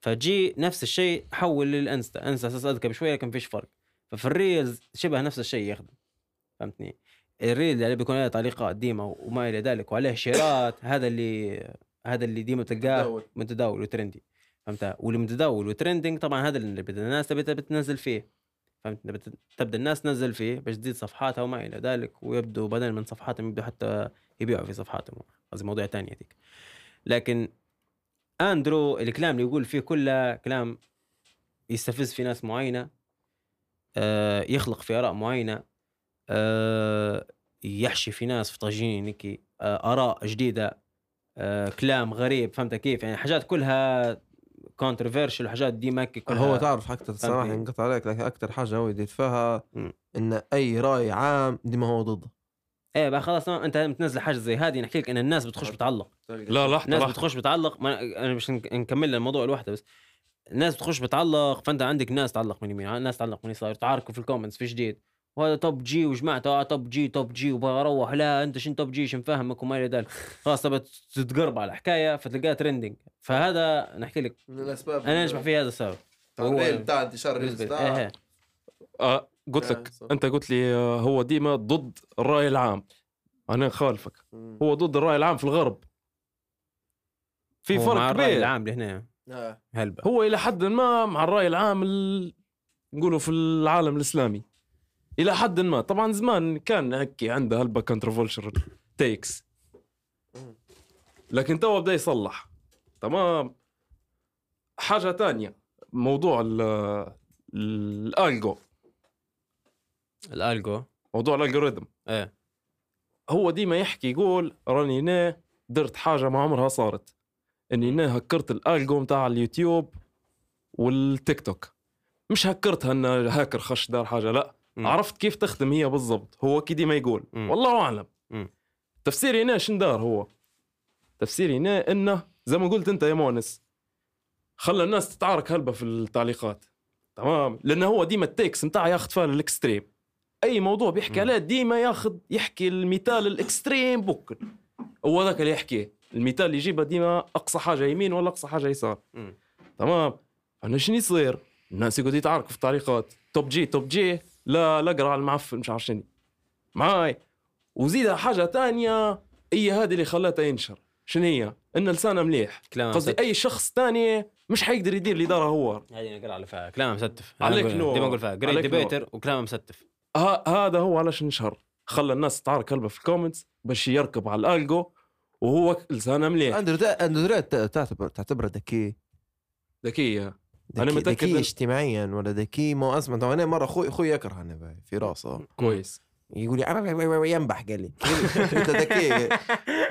فجي نفس الشيء حول للإنستا. إنستا أساس أذكى بشوية لكن فيش فرق. ففي ال reels شبه نفس الشيء يخدم. فهمتني؟ ال reel اللي بيكون عليه تعليقات ديما وما إلى ذلك وعليه شيرات هذا اللي هذا اللي ديما تلقاه متداول. و trendy. فهمت واللي متداول و trending طبعا هذا اللي الناس تبي تنزل فيه. فهمت؟ تبدأ الناس تنزل فيه باش تزيد صفحاتها وما إلى ذلك ويبدو بدل من صفحاتهم يبدو حتى يبيعوا في صفحاتهم. قصدي موضوع ثاني هذيك. لكن أندرو الكلام اللي يقول فيه كله كلام يستفز في ناس معينة آه يخلق في آراء معينة آه يحشي في ناس في طاجين آه آراء جديدة آه كلام غريب. فهمت كيف؟ يعني حاجات كلها كونتروفيرشل وحاجات دي ماكي كلها هو تعرف حتى صراحة فهمتني؟ انقطع عليك لكن أكثر حاجة هو يدير فيها. إن أي رأي عام ديما هو ضده. إيه بقى خلاص أنت بتنزل حاجة زي هذه نحكي لك إن الناس بتخش بتعلق. لا لحظة الناس لحظة. بتخش بتعلق. ما أنا مش نك- نكمل الموضوع الواحده بس. الناس بتخش بتعلق فأنت عندك ناس تعلق من يمين ناس تعلق من يسار. تعاركوا في ال comments في جديد. وهذا Top G وجماعته آه Top G Top G وبغى أروح. لا أنت شن Top G شن فاهمك وما إلى ذلك. خلاص تبى تتقرب على الحكاية فتلقاها trending فهذا نحكي لك. من الاسباب أنا نجمع في هذا السبب. هو- بتاع انتشار بالنسبة إيه آه قلت آه، لك صح. أنت قلت لي آه، هو ديما ضد الرأي العام. أنا خالفك هو ضد الرأي العام في الغرب. في هو فرق مع الرأي كبير. العام اللي هنا آه. هلبة هو إلى حد ما مع الرأي العام ال... نقولوا في العالم الإسلامي. إلى حد ما. طبعا زمان كان هيك عنده هلبة controversial takes لكن تو بدا يصلح. تمام. حاجة تانية. موضوع ال الالجو الالجو موضوع الالجوريثم إيه. هو ديما يحكي يقول راني نا درت حاجة ما عمرها صارت. إني نا هكرت الالجو متاع اليوتيوب والتيك توك. مش هكرتها إن هاكر خش دار حاجة لا. عرفت كيف تخدم هي بالضبط. هو كي ديما يقول. مم. والله أعلم. تفسيري هنا شن دار هو؟ تفسيري هنا إنه زي ما قلت أنت يا مونس خلى الناس تتعارك هلبة في التعليقات. تمام؟ لأنه هو ديما ال takes متاعه ياخذ فيها ال extreme أي موضوع بيحكي. عليه ديما ياخذ يحكي المثال ال extreme بوكل هو ذاك اللي يحكيه المثال اللي يجيبه ديما أقصى حاجة يمين ولا أقصى حاجة يسار. تمام؟ أنا شنو يصير؟ الناس يقعدوا يتعاركوا في التعليقات. Top G Top G. لا لا أقرأ على المعفن مش عارف شنو. معاي. وزيدها حاجة تانية هي هذه اللي خلاتها ينشر. شنو هي؟ إن لسانه مليح. كلام قصدي. أي شخص تاني مش حيقدر يدير اللي داره هو. هذه نقرا على فيها. كلام مستف عليك نور. ديما أقول فيها. great. debater وكلام مستف ه- هذا هو علاش انشهر. خلى الناس تتعارك هلبة في ال comments باش يركب على ال algo وهو لسانه مليح. أندرو تعتبر تعتبره ذكي؟ ذكيه أنا متأكد ذكي اجتماعيا ولا ذكي ما اسمع طبعا أنا مرة أخوي أخوي يكرهني باي في راسه. كويس. يقول لي ينبح. قال لي قلت له ذكي.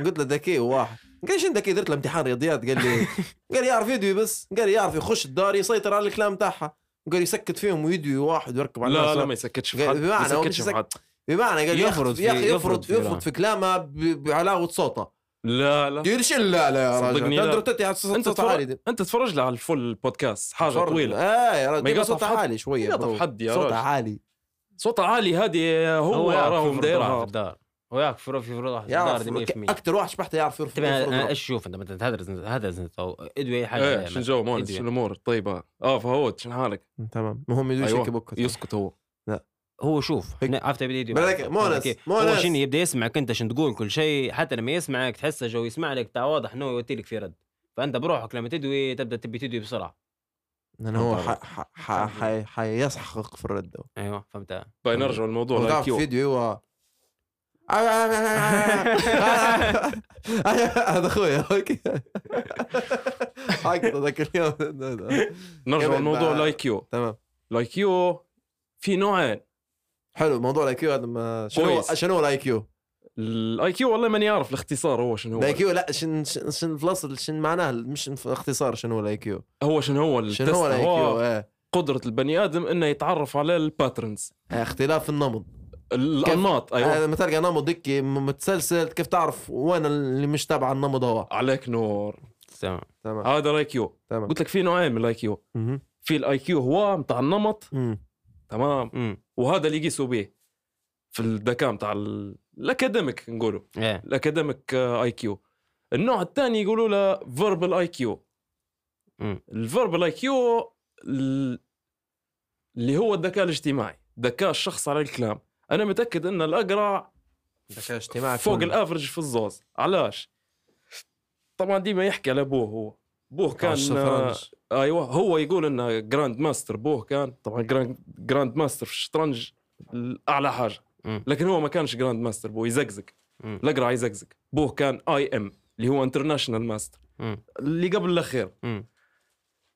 قلت له ذكي واحد قال لي شنو ذكي؟ درت له امتحان رياضيات. قال لي قال لي يعرف يدوي بس. قال لي يعرف يخش الدار يسيطر على الكلام تاعها. قال يسكت فيهم ويدوي واحد ويركب على لا لا ما يسكتش في حد. بمعنى يسكتش في حد. بمعنى قال يفرض يفرض يفرض في يفرض. في كلامه بعلاوه صوته. لا لا يقول شن لا لا يا راجل صدقني لا. صوت انت صوت عالي تفرج دي. أنت تفرج لي على الفول بودكاست حاجة فرق. طويلة آه يا راجل صوتها. عالي شوية برو. حد يا صوتها. عالي صوت عالي هذه هو يعرف راهم روحه في دايرها الدار هو يعرف في روحه في الدار يعرف دي 100% أكثر واحد شبحته يعرف يرفض روحه. إيش شوف أنت مثلا هدرز هدرز أو إدوي اي حاجة إيه شنو. جو مونس. شنو الأمور طيبة آه فهود شنو حالك تمام المهم يدوي أيوه شيك بوك يسكت هو هو شوف عرفت يدوي بالك، كيف؟ مونس. هو شنو يبدأ يسمعك أنت شنو تقول كل شيء حتى لما يسمعك تحسه جو يسمع لك تاع واضح إنه يوتي لك في رد. فأنت بروحك لما تدوي تبدأ تبي تدوي بسرعة. لأنه هو طبعاً. ح- ح- ح- ح- حيسحق في الرد. أيوه فهمت. باهي نرجع للموضوع Q فيديو هو هذا أخوي أوكي. حكيت ذاك اليوم. نرجع ما- ال I Q تمام. ال IQ في نوعين. حلو موضوع ال IQ هذا ما شنو كويس. شنو ال IQ؟ ال IQ والله ماني عارف الاختصار هو شنو هو ال IQ لا شن شن شن في الاصل شن معناه مش اختصار شنو ال IQ؟ هو شنو هو شنو هو ال IQ؟ هو إيه. قدرة البني آدم إنه يتعرف على ال patterns اختلاف النمط الأنماط أيوه. لما تلقى نمط م- متسلسل كيف تعرف وين اللي مش تابع النمط هو عليك نور تمام تمام هذا ال IQ تمام قلت لك في نوعين من ال IQ. في ال IQ هو متاع النمط مم. تمام؟ امم وهذا اللي يقيسوا به في الذكاء متاع ال- ال academic نقولوا. إيه. ال academic IQ النوع الثاني يقولوا له verbal IQ مم. ال verbal IQ اللي هو الذكاء الاجتماعي ذكاء الشخص على الكلام. أنا متأكد إن الأقرع ذكاء اجتماعي فوق. ال average في الزوز. علاش؟ طبعا ديما يحكي على أبوه هو. أبوه كان. أيوه هو يقول إنه grand master ابوه كان طبعا grand, grand master في الشطرنج أعلى حاجة. لكن هو ما كانش grand master ابوه يزقزق. الاقرع يزقزق ابوه كان IM اللي هو international master. اللي قبل الأخير.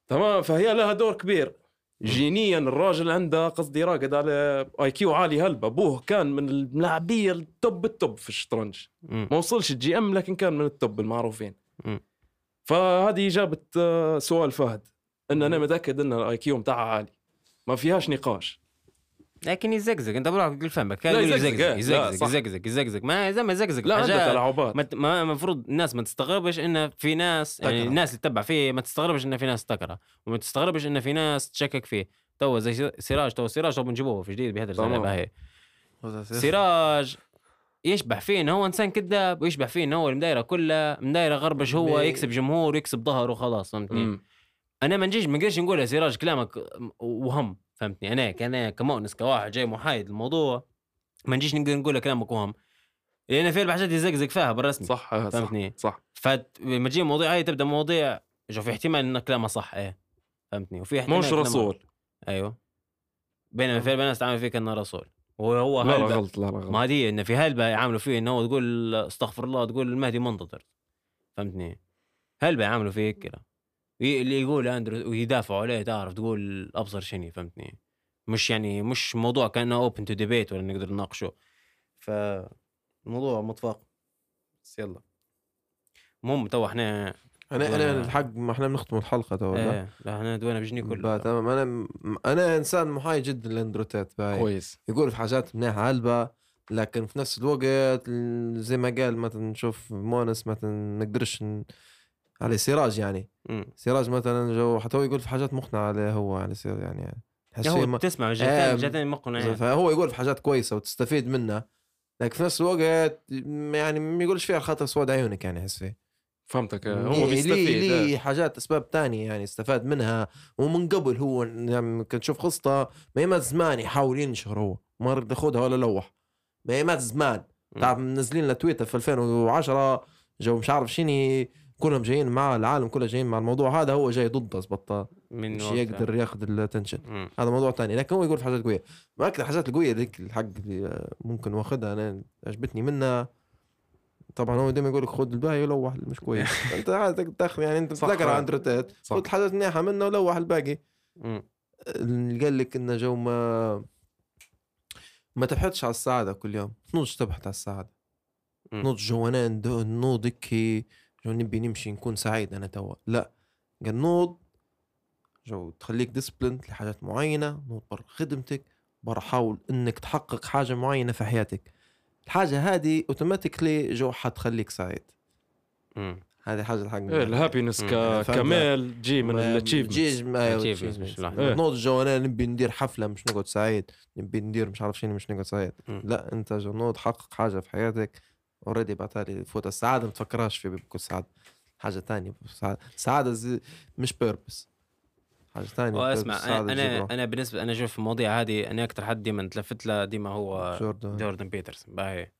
تمام فهي لها دور كبير جينيا الراجل عنده قصدي راقد على IQ عالي هلبة ابوه كان من اللاعبيه ال top ال top في الشطرنج. ما وصلش ال GM لكن كان من ال top المعروفين. فهذه جابت آه، سؤال فهد. ان أنا متأكد إن ال IQ بتاعها عالي. ما فيهاش نقاش. لكن يزقزق. أنت بروحك تقول فهمك. كان يزقزق، يزقزق يزقزق. يزقزق يزقزق. ما زي ما يزقزق. لا عندك تلاعبات. ما المفروض الناس ما تستغربش إن في ناس يعني تكره. الناس اللي تتبع فيه ما تستغربش إن في ناس تكره. وما تستغربش إن في ناس تشكك فيه. تو زي سراج تو سراج تو بنجيبوه في جديد بهذا. اللعبه هي سراج يشبه فيه انه هو إنسان كذاب ويشبه فيه انه هو المدايره كلها مدايره غربش هو بي- يكسب جمهور ويكسب ظهر وخلاص فهمتني. أنا ما نجيش ما نقدرش نقول يا سراج كلامك وهم فهمتني؟ أنا كان كمؤنس كواحد جاي محايد الموضوع ما نجيش نقدر نقول كلامك وهم. لأن في الحاجات يزقزق فيها بالرسمي صح آه، صح فهمتني. صح. فلما تجي مواضيع هاي تبدأ مواضيع شوف في احتمال ان كلامها صح إيه فهمتني؟ وفي احتمال مش رسول. أيوه. بينما في الناس تعامل فيه كانه رسول. وهو لا لا غلط لا لا غلط. ما هذه إن في هلبة يعاملوا فيه إنه هو تقول استغفر الله تقول المهدي منتظر. فهمتني؟ هلبة يعاملوا فيه ي- اللي يقول أندرو ويدافعوا عليه تعرف تقول أبصر شني فهمتني؟ مش يعني مش موضوع كأنه open to debate ولا نقدر نناقشه. فالموضوع متفاق. بس يلا. المهم تو إحنا أنا أنا الحق ما إحنا بنختم الحلقة تو؟ إيه لا إحنا دوينا بجني كله تمام أنا أنا إنسان محايد جدا للاندروتات باي كويس يقول في حاجات منيحة هلبة لكن في نفس الوقت ال- زي ما قال مثلا نشوف مونس مثلا نقدرش ن... على سراج يعني مم. سراج مثلا جو حتى هو يقول في حاجات مقنعة عليه هو يعني سير يعني فيه هو ما... تسمع جاتين جاتين مقنع يعني. فهو يقول في حاجات كويسة وتستفيد منها لكن في نفس الوقت م- يعني ما يقولش فيها خاطر سواد عيونك يعني احس فيه فهمتك. آه، هو بيستفيد ليه, آه. ليه حاجات أسباب تانية يعني استفاد منها. ومن قبل هو يعني كنت تشوف قصته ما يمات زمان يحاول ينشر هو. ما رد ياخذها ولا لوح. ما يمات زمان. تعرف منزلين له تويتر في 2010 جو مش عارف شنو كلهم جايين معاه العالم كله جايين مع الموضوع. هذا هو جاي ضده من مش. يقدر ياخذ ال attention مم. هذا موضوع تاني. لكن هو يقول في حاجات قويه ما أكثر الحاجات القوية ذيك الحق اللي آه، ممكن واخذها أنا عجبتني منها. طبعا هو دائما يقول لك خذ الباقي ولوح مش كويس. أنت عادك تاخذ يعني أنت صح. تذكر أندرو تيت. خذ حاجات منيحه منه ولوح الباقي. قال لك إنه جو ما ما تبحثش على السعادة كل يوم. تنوض تبحث على السعادة. مم. نوض جوانان نوض هيك جو نبي نمشي نكون سعيد أنا توا. لا. قال نوض جو تخليك discipline لحاجات معينة. نوض برا خدمتك برا حاول إنك تحقق حاجة معينة في حياتك. الحاجة هذه automatically جو حتخليك سعيد. هذه حاجة الحق إيه، ال happiness. فهمت. كمال تجي من ال achievement. نوض جو أنا نبي ندير حفلة مش نقعد سعيد. نبي ندير مش عارف شنو مش نقعد سعيد. مم. لا أنت جو نوض حقق حاجة في حياتك. already بعتالي فوت السعادة ما تفكرهاش في بكل سعادة. حاجة سعادة, سعادة مش purpose حاجة ثانية واسمع أنا أنا, بالنسبة أنا أشوف المواضيع هذه أنا أكثر حد ديما تلفت له ديما هو جوردن. جوردن بيترسون. باهي.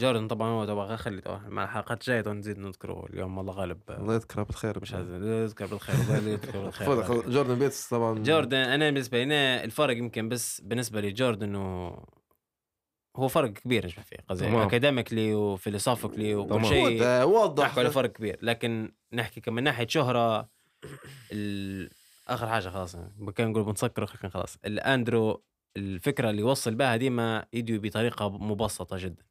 جوردن طبعا هو تبغى خلي مع الحلقات الجاية نزيد نذكره اليوم الله غالب. الله يذكره بالخير مش عايز يذكر بالخير الله يذكر بالخير. جوردن بيترسون طبعا. جوردن أنا بالنسبة لي الفرق يمكن بس بالنسبة لي جوردن انه هو فرق كبير نشوف فيه قصدي. academically و philosophically وكل. شيء وضح- على فرق كبير. لكن نحكي كمان من ناحية شهرة ال... آخر حاجة خلاص كان نقول بنسكر لكن خلاص. الاندرو الفكرة اللي يوصل بها ديما يدوي بطريقة مبسطة جدا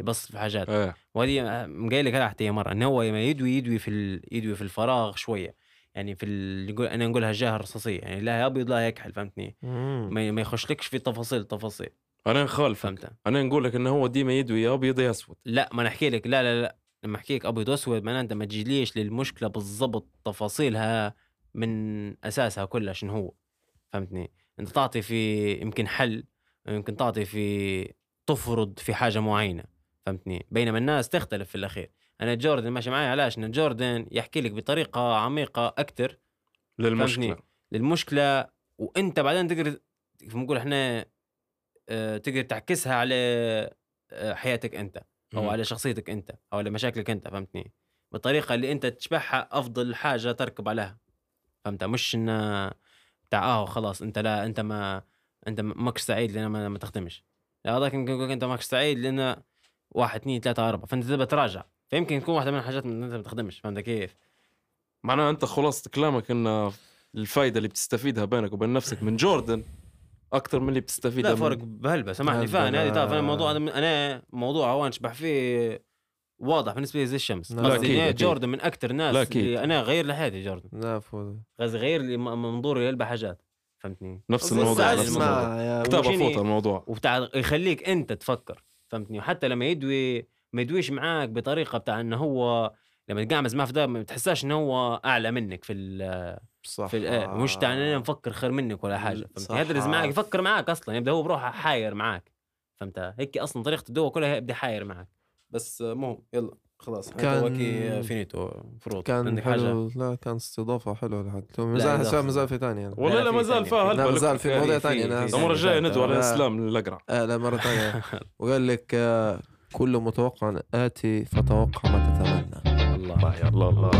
يبسط في حاجات. إيه. وهذه مقايل لك هذا حتى مرة انه هو لما يدوي يدوي في ال... يدوي في الفراغ شوية. يعني في ال... يقول أنا نقولها الجهه الرصاصيه يعني لا أبيض لا يكحل فهمتني. ما, ما يخشلكش في تفاصيل تفاصيل. أنا نخالفك. فهمت؟ أنا نقول لك انه هو ديما يدوي يا أبيض يا أسود. لا ما نحكي لك. لا لا لا. لما أحكي لك أبيض وأسود معناته انت ما تجيليش للمشكلة بالضبط تفاصيلها. من أساسها كلها شنو هو فهمتني؟ أنت تعطي في يمكن حل يمكن تعطي في تفرض في حاجة معينة فهمتني؟ بينما الناس تختلف في الأخير. أنا جوردن ماشي معي علاش؟ إن جوردن يحكي لك بطريقة عميقة أكثر للمشكلة؟ للمشكلة وأنت بعدين تقدر كيف نقول إحنا آه، تقدر تعكسها على آه، حياتك أنت أو مم. على شخصيتك أنت أو على مشاكلك أنت فهمتني؟ بالطريقة اللي أنت تشبعها أفضل حاجة تركب عليها. فهمت مش انه بتاع آه خلاص أنت لا أنت ما أنت ما- ماكش سعيد لأن ما, ما تخدمش هذاك يمكن يقول أنت ماكش سعيد لأن واحد اثنين ثلاثة أربعة فأنت تبى تراجع فيمكن يكون واحدة من الحاجات إن أنت ما تخدمش فهمت كيف؟ معناها أنت خلاصه كلامك إن الفائده اللي بتستفيدها بينك وبين نفسك من جوردن أكثر من اللي بتستفيدها لا فرق بهلبة سامحني هلبة فاهم هذه لا. تعرف أنا الموضوع أنا موضوع هو نشبح فيه واضح بالنسبة لي زي الشمس. لا، قصدي أكيد،. جوردن من أكثر ناس لا، أكيد. اللي أنا غير لحياتي جوردن. لا فوز. قصدي غير لي منظوري للبع حاجات فهمتني؟ نفس الموضوع نفس الموضوع. كتاب فوت الموضوع. وبتاع يخليك أنت تفكر فهمتني؟ وحتى لما يدوي ما يدويش معاك بطريقة بتاع إنه هو لما تقعمز معاه في ده ما بتحساش إنه هو أعلى منك في ال صح. في ال مش تاع أنا مفكر خير منك ولا حاجة لا، فهمت يدرس. معك يفكر معك أصلا يبدأ هو بروحه حاير معك فهمت؟ هيك أصلا طريقة الدواء كلها يبدا حاير معك بس مهم يلا خلاص. كان- فينيتو فروض كان عندك حاجة؟ حلو لا كان استضافة حلوة لحد. ما لا، زال إضافة. ما زال في ثانية. يعني. والله لا، لا في ما زال ثانية، فيها في- لا هلبة ما زال لك- في مواضيع ثانية المره الجايه ندوي على لا. إسلام الاقرع آه لا مرة ثانية. وقال لك آه كل متوقع آتي فتوقع ما تتمنى. الله الله الله.